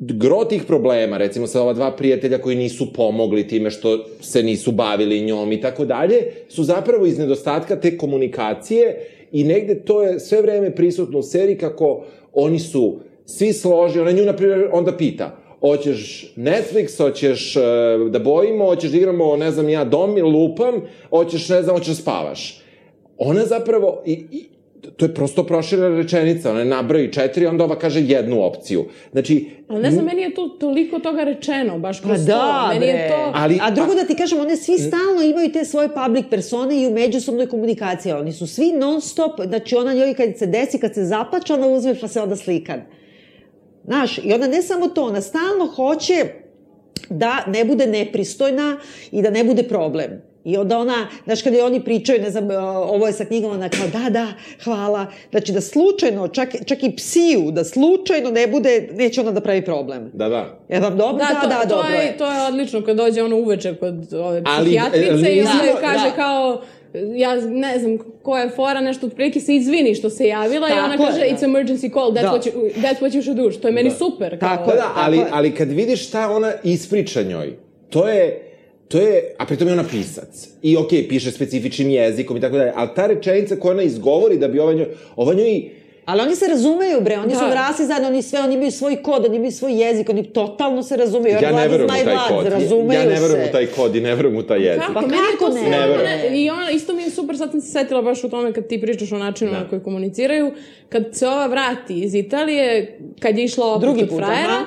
gro tih problema, recimo sa ova dva prijatelja koji nisu pomogli time što se nisu bavili njom i tako dalje, su zapravo iz nedostatka te komunikacije i negde to je sve vreme prisutno u seriji kako oni su svi složi, ona nju, na primjer, onda pita, hoćeš Netflix, hoćeš uh, da bojimo, hoćeš da igramo, ne znam ja, dom ili lupam, hoćeš, ne znam, hoćeš da spavaš. Ona zapravo, i, i, to je prosto proširena rečenica, ona je nabraji četiri, onda ova kaže jednu opciju. Znači, Ali ne znam, meni je tu toliko toga rečeno, baš Pa kroz da, to. Meni je to... Ali- a drugo da ti kažem, one svi stalno imaju te svoje public persone i u međusobnoj komunikaciji. Oni su svi non stop, znači ona njoj kad se desi, kad se zaplače, ona uzme pa se onda slika. Znaš, i ona ne samo to, ona stalno hoće da ne bude nepristojna i da ne bude problem. I onda ona, znaš, kada oni pričaju, ne znam, ovo je sa knjigom, ona kao, da, da, hvala. Znači, da slučajno, čak, čak i psiju, da slučajno ne bude, neće ona da pravi problem. da, da. Je vam dobro? Da, to, da, to dobro je. je. To je odlično kad dođe ono uveče kod ove Ali, psihijatrice ali i onda nismo- joj kaže da. kao ja ne znam koja je fora, nešto otprilike se izvini što se javila i ona Tako je, kaže da. it's emergency call, that's, Da. what you, that's what you should do, što je meni super. Kao, Tako Da, da, ali, je. ali kad vidiš šta ona ispriča njoj, to je, to je, a pritom je ona pisac. I okej, okay, piše specifičnim jezikom i tako dalje, ali ta rečenica koja ona izgovori da bi ova njoj, ova njoj Ali oni se razumeju, bre, oni Da. su odrasli zajedno, oni sve, oni imaju svoj kod, oni imaju svoj jezik, oni totalno se razumeju. Ja ne verujem u taj Vlad, kod. Razumeju Ja ne verujem u taj kod i ne verujem u taj jezik. Kako? Pa kako to ne? Ne verujem. I ona, isto mi je super, sad sam se setila baš u tome kad ti pričaš o načinu na koji komuniciraju. Kad se ova vrati iz Italije, kad je išla opet Drugi od put, frajera, aha.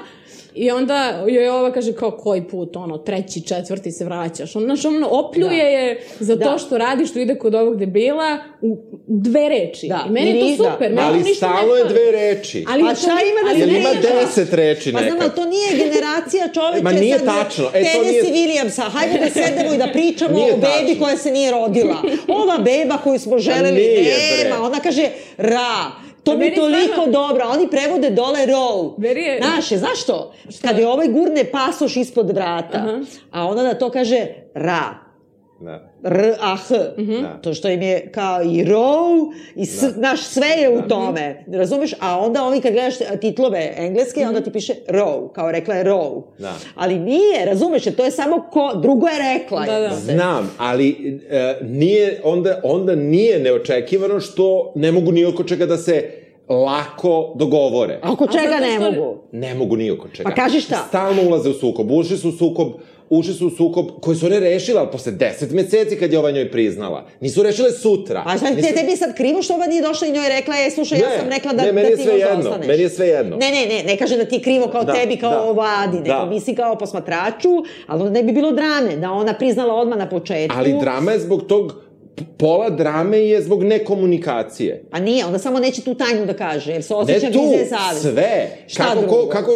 I onda joj ova kaže kao koji put, ono, treći, četvrti se vraćaš. Ono, znaš, ono, opljuje Da. je za to Da. što radi, što ide kod ovog debila u dve reči. Da. I meni je to da. super. meni Ali stalno je dve reči. Ali Pa to šta ima da ali se ima deset reči Pa znam, nekad? ali to nije generacija čoveče Ma nije sad, tačno. E, to Tennessee nije- Williamsa, hajde da sedemo i da pričamo Nije o bebi tačno. koja se nije rodila. Ova beba koju smo želeli, nije, bre. nema. Ona kaže ra. To mi meni toliko stvarno- dobro, oni prevode dole row. Meni je- Znaš, je, znaš što? Kad je ovaj gurne pasoš ispod vrata, Aha. a ona na to kaže ra. Da. R, A, H. Da. To što im je kao i row, i s, naš sve je u tome. Razumeš? A onda oni kad gledaš titlove engleske, onda ti piše row, kao rekla je row. Da. Ali nije, razumeš? To je samo ko, drugo je rekla. Da, da. Znam, ali e, nije, onda, onda nije neočekivano što ne mogu ni oko čega da se lako dogovore. A oko čega zato ne mogu? Ne mogu ni oko čega. Pa kaži šta? Stalno ulaze u sukob. Ušli su u sukob, ušli su u sukob koji su one rešile, ali posle deset meseci kad je ova njoj priznala. Nisu rešile sutra. A šta Nisu- tebi sad krivo što ova nije došla i njoj rekla, je, slušaj, ja Ne, sam rekla da, ne, meni da ti sve jedno, ostaneš. meni je sve jedno. Ne, ne, ne, ne kaže da ti krivo kao Da, tebi, kao da, o vladi, nego da. misli kao posmatraču, ali onda ne bi bilo drame, da ona priznala odmah na početku. Ali drama je zbog tog, pola drame je zbog nekomunikacije. A nije, onda samo neće tu tajnu da kaže, jer se osjeća Ne tu, grize savest. sve. Šta kako, drugo? ko, kako,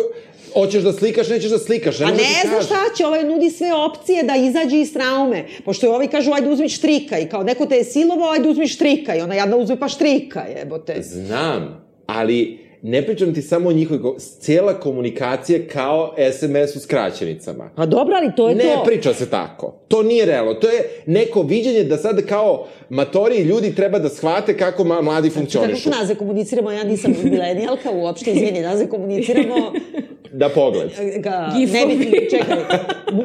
hoćeš da slikaš, nećeš da slikaš. A ne ti znam kaže. šta će, ovaj nudi sve opcije da izađe iz traume. Pošto je ovi kažu, ajde uzmi štrika i kao neko te je silovao, ajde uzmi štrika i ona jadna uzme pa štrika, jebote. Znam, ali ne pričam ti samo o njihovoj, cijela komunikacija kao SMS u skraćenicama. Pa dobro, ali to je Ne to. priča se tako. To nije realno. To je neko viđenje da sad kao matori ljudi treba da shvate kako mladi funkcionišu. Kako naze komuniciramo, ja nisam milenijalka uopšte, izvini, naze komuniciramo Da pogled. ga, Gifovi. nebitno, čekaj, bu,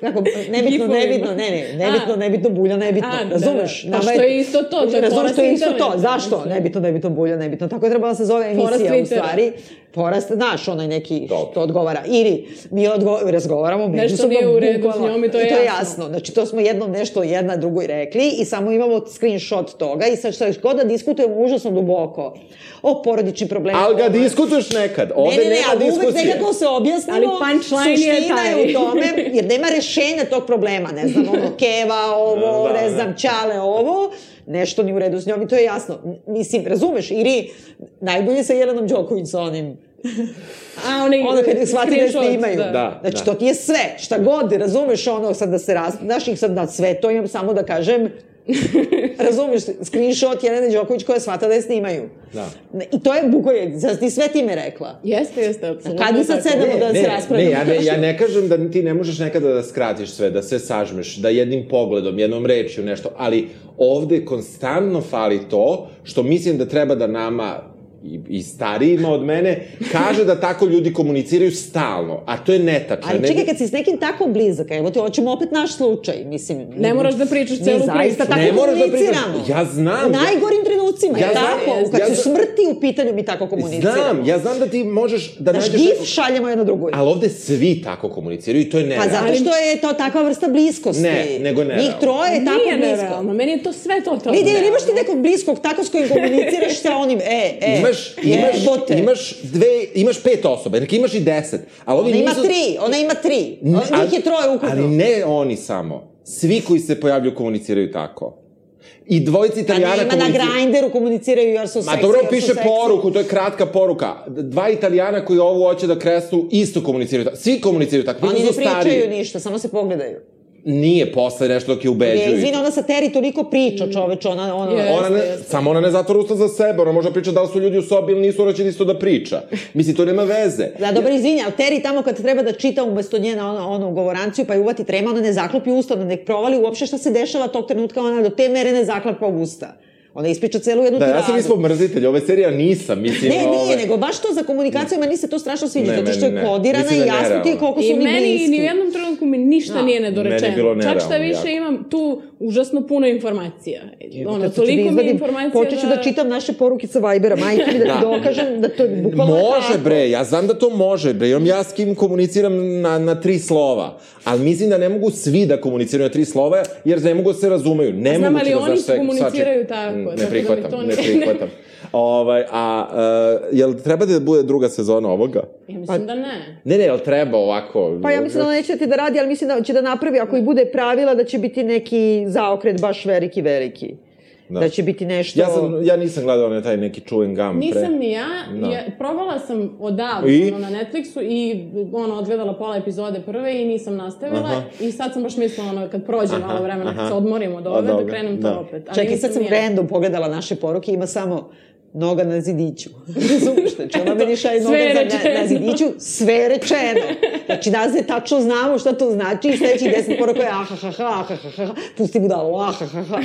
kako, nebitno, nebitno, ne, ne, nebitno, A. nebitno, bulja, nebitno, A, da, razumeš? da. Pa što je isto to, to je Razumeš, to je isto to, zašto? Nebitno, nebitno, bulja, nebitno, tako je trebala da se zove emisija u stvari. Porast, znaš, onaj neki Dobro. što odgovara. Ili mi odgo razgovaramo međusobno nije u redu s njom i to je I to je jasno. jasno. Znači, to smo jednom nešto jedna drugoj rekli i samo imamo screenshot toga i sad šta god da diskutujemo užasno duboko o porodičnim problemima. Ali ga diskutuješ nekad. Ovde ne, ne, ne, nema ali uvek diskusije. nekako se objasnimo. Ali punchline je Suština taj. je u tome, jer nema rešenja tog problema. Ne znam, ono, keva, ovo, Da, ne da. znam, čale, ovo. Nešto ni u redu s njom i to je jasno. Mislim, razumeš, ili najbolje sa Jelenom Đoković sa onim A, onaj ono kad ih shvati da snimaju. Da, znači, da. to ti je sve. Šta god, razumeš ono, sad da se raz... Znaš ih sad na sve, to imam samo da kažem, razumeš, screenshot Jelene Đoković koja shvata da je snimaju. Da. I to je bukoje, sad ti sve time rekla. Jeste, jeste, apsolutno. Kad mi sad sedamo da se ne, raspravljamo? ne, ja ne, ja ne kažem da ti ne možeš nekada da skratiš sve, da sve sažmeš, da jednim pogledom, jednom rečju nešto, ali ovde konstantno fali to što mislim da treba da nama i, i starijima od mene, kaže da tako ljudi komuniciraju stalno, a to je netačno. Ali čekaj, kad si s nekim tako blizak, evo ti hoćemo opet naš slučaj, mislim. Ne moraš da pričaš mi celu zaista priču. tako Ne moraš da komuniciramo. pričaš. Ja znam. U najgorim trenucima, Ja ja znam, tako, jeste. kad Ja su znam. smrti u pitanju mi tako komuniciramo. Znam, ja znam da ti možeš da Znaš, nađeš... gif nekog- šaljemo jedno drugoj. Ali ovde svi tako komuniciraju i to je Pa nerealno. zato što je to takva vrsta bliskosti. Ne, nego nerealno. Njih troje je tako Nije blisko. nerealno, meni je to sve totalno Vidi, ili imaš ti nekog bliskog tako s kojim komuniciraš sa onim, e, e, Imaš, imaš, jebote. imaš dve, imaš pet osoba, neka imaš i deset. Ali ovi Ona ima nisu... tri, ona ima tri. Ne, Njih je troje ukupno. Ali ne oni samo. Svi koji se pojavljuju komuniciraju tako. I dvojici A italijana nema na komuniciraju... grinderu komuniciraju jer su Ma seksi, dobro, jer su piše poruku, to je kratka poruka. Dva italijana koji ovu hoće da kresnu isto komuniciraju tako. Svi komuniciraju tako. Oni ne stariji. pričaju ništa, samo se pogledaju. Nije posle nešto dok je Je, ubeđuju. izvini, ona sa Teri toliko priča, čoveč, ona, ona... Je. Ona ne, jeste. samo ona ne zatvara usta za sebe, ona može pričati da li su ljudi u sobi ili nisu, ona će isto da priča. Mislim, to nema veze. Da, dobro, izvini, ali Teri tamo kad treba da čita umesto njena ono, ono govoranciju, pa je uvati trema, ona ne zaklopi usta, ona ne provali uopšte šta se dešava tog trenutka, ona do te mere ne zaklapa usta. Ona ispriča celu jednu Da, ja tiradu. sam ispod mrzitelj, ove serija nisam, mislim... Ne, ove... nije, nego baš to za komunikaciju, meni se to strašno sviđa, Ne, zato što meni je ne. kodirana i da je jasno ti koliko su I oni meni bliski. ni u jednom trenutku mi ništa Da. nije nedorečeno. Meni bilo Čak šta više jako. imam tu užasno puno informacija. ono, Sad ću toliko da mi izvadim, informacija Počet ću da... čitam naše poruke sa Vibera, majke mi da ti dokažem da to je bukvalno Može tako. bre, ja znam da to može bre, imam ja s kim komuniciram na, na tri slova, ali mislim da ne mogu svi da komuniciraju na tri slova, jer ne mogu da se razumeju. Ne Znam, mogu ali da oni komuniciraju tako, Mm, da Ne mi prihvatam, to ne ne- prihvatam. ovaj, a, uh, jel treba da bude druga sezona ovoga? Ja mislim da ne. Ne, ne, jel treba ovako? Pa ja mislim da ona neće ti da radi, ali mislim da će da napravi, ako i bude pravila, da će biti neki zaokret baš veliki, veliki. Da, da će biti nešto... Ja, sam, ja nisam gledao onaj taj neki chewing gum pre. Nisam ni ja, Da. ja probala sam odavno I? ono, na Netflixu i ono, odgledala pola epizode prve i nisam nastavila Aha. i sad sam baš mislila ono, kad prođe malo vremena, kad se odmorimo od ove, Od da krenem da. to opet. Ali Čekaj, nisam sad sam ni ja. random pogledala naše poruke, ima samo noga na zidiću. Razumeš? Znači, ona meni šalje noga za, na, na zidiću, sve je rečeno. Znači, nas ne tačno znamo šta to znači i sledećih deset poruka je ahahaha, ahahaha, pusti budalu, ahahaha.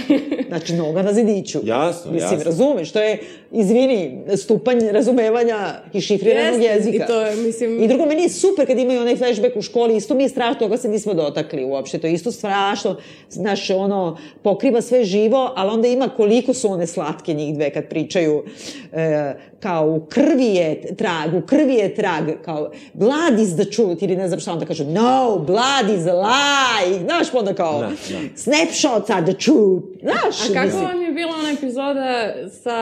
Znači, noga na zidiću. Jasno, Mislim, jasno. razumeš, to je, izvini, stupanj razumevanja i šifriranog Jeste, jezika. i to je, mislim- I drugo, meni je super kad imaju onaj flashback u školi, isto mi je strašno, toga se nismo dotakli uopšte, to je isto strašno, znaš, ono, pokriva sve živo, ali onda ima koliko su one slatke njih dve kad pričaju, e, kao u krvi je trag, u krvi je trag, kao blood is the truth, ili ne znam šta onda kažu, no, blood is a lie, znaš, pa onda kao, Da, da. snapshots are the truth, znaš, A kako mislim. vam je bila ona epizoda sa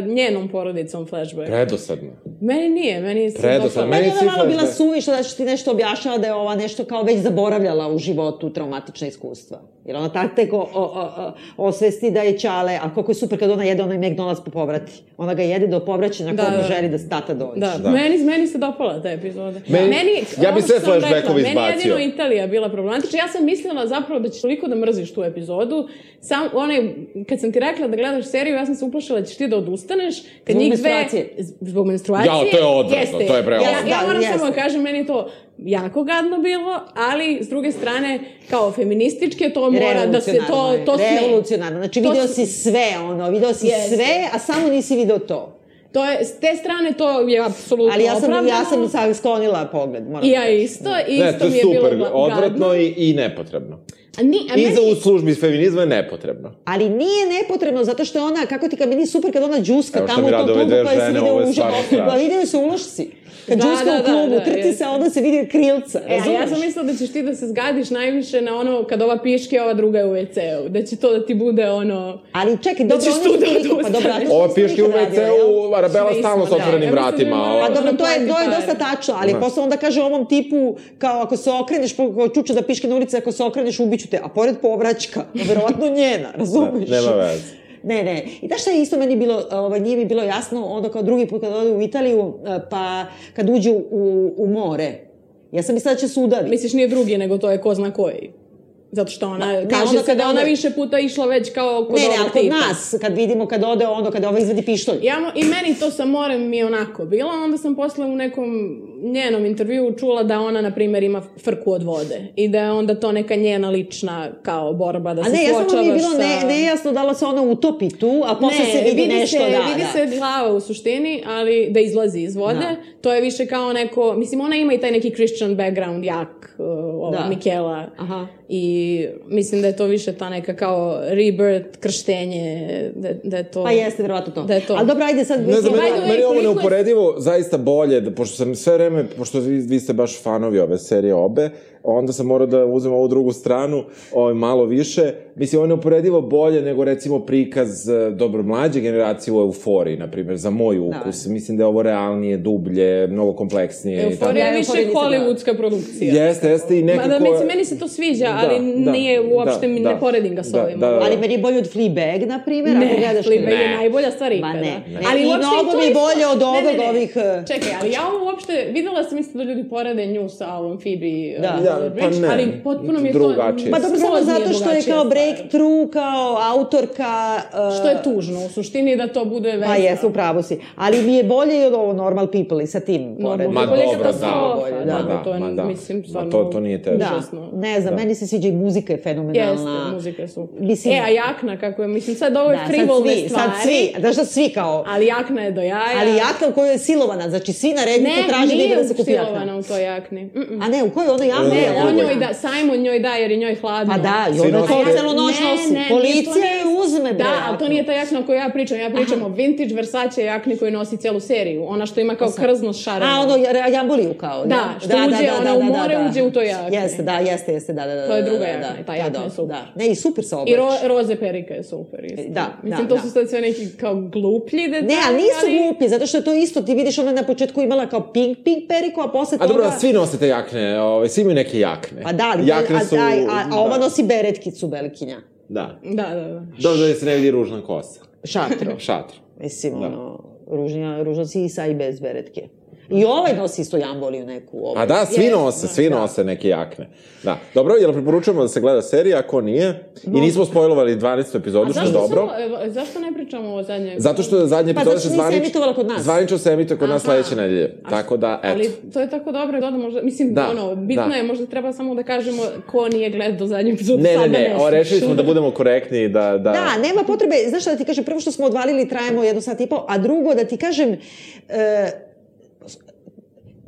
njenom porodicom flashback? Predosadno. Meni nije, meni je se Predosadno. Meni Meni je ona malo bila suvišna da što ti nešto objašnjava da je ova nešto kao već zaboravljala u životu traumatična iskustva. Jer ona tak tek o, o, o, o- osvesti da je čale, a koliko je super kad ona jede onaj McDonald's po povrati. Ona ga jede do povraćanja Da, da, da. želi da tata dođe. Da, Da. Meni, meni se dopala ta epizoda. Meni- ja bi sve flashbackove Meni izbacio. jedino Italija bila problematična. Ja sam mislila zapravo da ćeš toliko da mrziš tu epizodu. Sam, onaj, kad sam ti rekla da gledaš seriju, ja sam se uplašila da ćeš ti da odustaneš. Kad Zbog njih dve, menstruacije. z- Zbog menstruacije. Jao, to je odvratno, to je preodvratno. Ja, ja Da, moram jeste. samo da kažem, meni je to jako gadno bilo, ali s druge strane, kao feminističke, to mora da se to, to sme. Revolucionarno. Znači, To video si sve, ono, video si Jeste. sve, a samo nisi video to. To je, s te strane to je apsolutno Ali ja sam, opravdano. ja sam sad sklonila pogled. Moram I ja da kažem. isto, isto Ne, to mi je je bilo super, ga- odvratno gadno. i, i nepotrebno. Ni, a I meni, u službi feminizma je nepotrebno. Ali nije nepotrebno, zato što je ona, kako ti kad meni super kad ona džuska Evo tamo u tom klubu koja se vide u ulošci. Pa vidio se ulošci. Kad Da, džuska da, u da, klubu, da, trti jest. se, onda se vidi krilca, E, a ja sam mislila da ćeš ti da se zgadiš najviše na ono kad ova piške, ova druga je u WC-u. Da će to da ti bude ono... Ali čekaj, Da dobro, ćeš oni tu su da toliko, pa dobro, Ova piške u? WC-u, Arabela stalno s da. otvorenim da vratima. Pa dobro, to je, to je Plati dosta tačno, ali Da. posle onda kaže ovom tipu, kao ako se okreneš, čuča da piške na ulici, ako se okreneš, ubiću te, a pored povraćka, verovatno njena, razumeš? Nema veze. Ne, ne. I da šta je isto meni bilo, ovaj, nije mi bilo jasno, onda kao drugi put kad ode u Italiju, eh, pa kad uđu u, u more, ja sam mislila da će se udaviti. Misliš nije drugi, nego to je ko zna koji. Zato što ona, ne, kaže onda se da ona ode- više puta išla već kao kod ne, ne, ovog ali kod tipa. nas, kad vidimo kad ode ono, kada ova izvadi pištolj. Ja, I meni to sa morem mi je onako bilo, onda sam posle u nekom njenom intervjuu čula da ona, na primjer, ima frku od vode i da je onda to neka njena lična kao borba da A se ne, ja samo mi je suočavaš bilo sa... ne, nejasno da li se ona utopi tu, a posle se vidi, nešto, se, da, vidi da. se glava u suštini, ali da izlazi iz vode. Da. To je više kao neko, mislim, ona ima i taj neki Christian background jak, uh, ova Da. Mikela. Aha. I mislim da je to više ta neka kao rebirth, krštenje, da, da je to... Pa jeste, verovatno to. Da je to. Ali dobro, ajde sad... Ne znam, meni, way, meni ovo neuporedivo zaista bolje, da, pošto sam sve vreme, pošto vi, vi ste baš fanovi ove serije obe, onda sam morao da uzmem ovu drugu stranu, ovaj, malo više. Mislim, ovo je neuporedivo bolje nego recimo prikaz e, dobro mlađe generacije u euforiji, na primjer, za moj ukus. Mislim da je ovo realnije, dublje, mnogo kompleksnije. i tako. Euforija je više nisam hollywoodska produkcija. Jeste, jeste i nekako... Mada, mislim, meni se to sviđa, ali da, nije uopšte, da, mi da. ne poredim ga s Da, ovim. da, da. Ali meni je bolje od Fleabag, na primjer, ako Ne, gledaš... Fleabag je Ne. najbolja stvar ikada. Ma ne, ne. Ali I uopšte mnogo mi je bolje od ovog, ovih, eh, Čekaj, ali ja ovo uopšte, videla sam isto da ljudi porede nju sa ovom Phoebe Da. Waller-Bridge, pa ne. ali potpuno mi je Drugačije. to... Pa dobro, samo nije zato što je kao breakthrough, kao autorka... uh, Što je tužno, u suštini da to bude veza. Pa jesu, u pravu si. Ali mi je bolje i od ovo Normal People i sa tim pored. Ma dobro, da, da, ma da, to je, ma da. mislim, Ma stvarno to- to nije teško. Da, ne znam, meni se sviđa i muzika je fenomenalna. Jeste, muzika je super. Mislim- E, a jakna, kako je, mislim, sad ovo je Da, sad frivolne svi, stvari. sad svi, znaš da svi kao... Ali jakna je do jaja. Ali jakna u kojoj je silovana, znači svi na redu ne, to traži da ide nije da se kupi jakna. usilovana u toj jakni. Mm-mm. A ne, u kojoj ona jakna? Ne, Ne, on njoj da, Simon njoj da jer je njoj hladno. Pa da, i nose to celu noć Ne, nosi. ne, Policija je to uzme, bre. Da, ali to nije ta jakna o kojoj ja pričam. Ja pričam o vintage Versace jakni koju nosi celu seriju. Ona što ima kao krzno šareno. A, ono, ja- jamboliju kao. Da, što uđe, ona u more uđe u toj jakni. Jeste, da, jeste, jeste, da, da, da. To je da, druga da, jakna da, i ta to jakna je super. Da. Ne, i super se I oblači. ro, roze perika je super isto. Da, Mislim, da, to su da. sad sve neki kao gluplji detalji. Ne, ali nisu ali... glupi, zato što je to isto, ti vidiš ona je na početku imala kao pink, pink periku, a posle A toga... dobro, svi nose te jakne, ovaj, svi imaju neke jakne. Pa da, ali, jakne a, su... a, a, a ova da. nosi beretkicu velikinja. Da. Da, da, da. Dobro da se ne vidi ružna kosa. Šatro. Šatro. Mislim, ono, ružnja, ružno si i sa i bez beretke. I ovaj nosi isto jamboliju neku. Ovaj. A da, svi nose, da, svi nose neke jakne. Da. Dobro, jel preporučujemo da se gleda serija, ako nije? I nismo spojlovali 12. epizodu, što je dobro. Samo, evo, zašto ne pričamo o zadnjoj? Zato što Pa zato se što nije se zvanič... emitovala kod nas. Zvanično se emituje kod nas Aha. sledeće nedelje. Tako da, eto. Ali to je tako dobro da možda, mislim, Da, ono, bitno da. je, možda treba samo da kažemo ko nije gledao zadnju epizodu, Ne, ne, ne, o, rešili smo da budemo korektni, da... Da, Da, nema potrebe, znaš šta da ti kažem, prvo što smo odvalili trajemo jedno sat i pol, a drugo da ti kažem, e,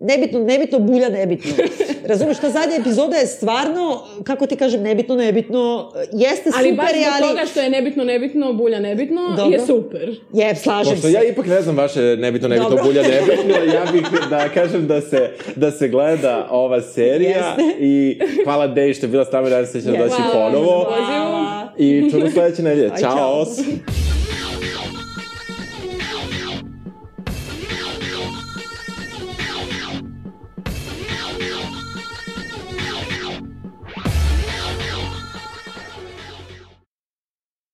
nebitno, nebitno, bulja nebitno. Razumeš, ta zadnja epizoda je stvarno, kako ti kažem, nebitno, nebitno, jeste Ali super, baš zbog ali... toga što je nebitno, nebitno, bulja nebitno, Dobro. je super. Je, slažem Pošto se. ja ipak ne znam vaše nebitno, nebitno, Dobro. bulja nebitno, ja bih da kažem da se, da se gleda ova serija Jeste. i hvala Deji što je bila s nama danas, se ćemo Jeste. doći ponovo. Hvala. I čujemo sledeće nedelje. Ćao! čao.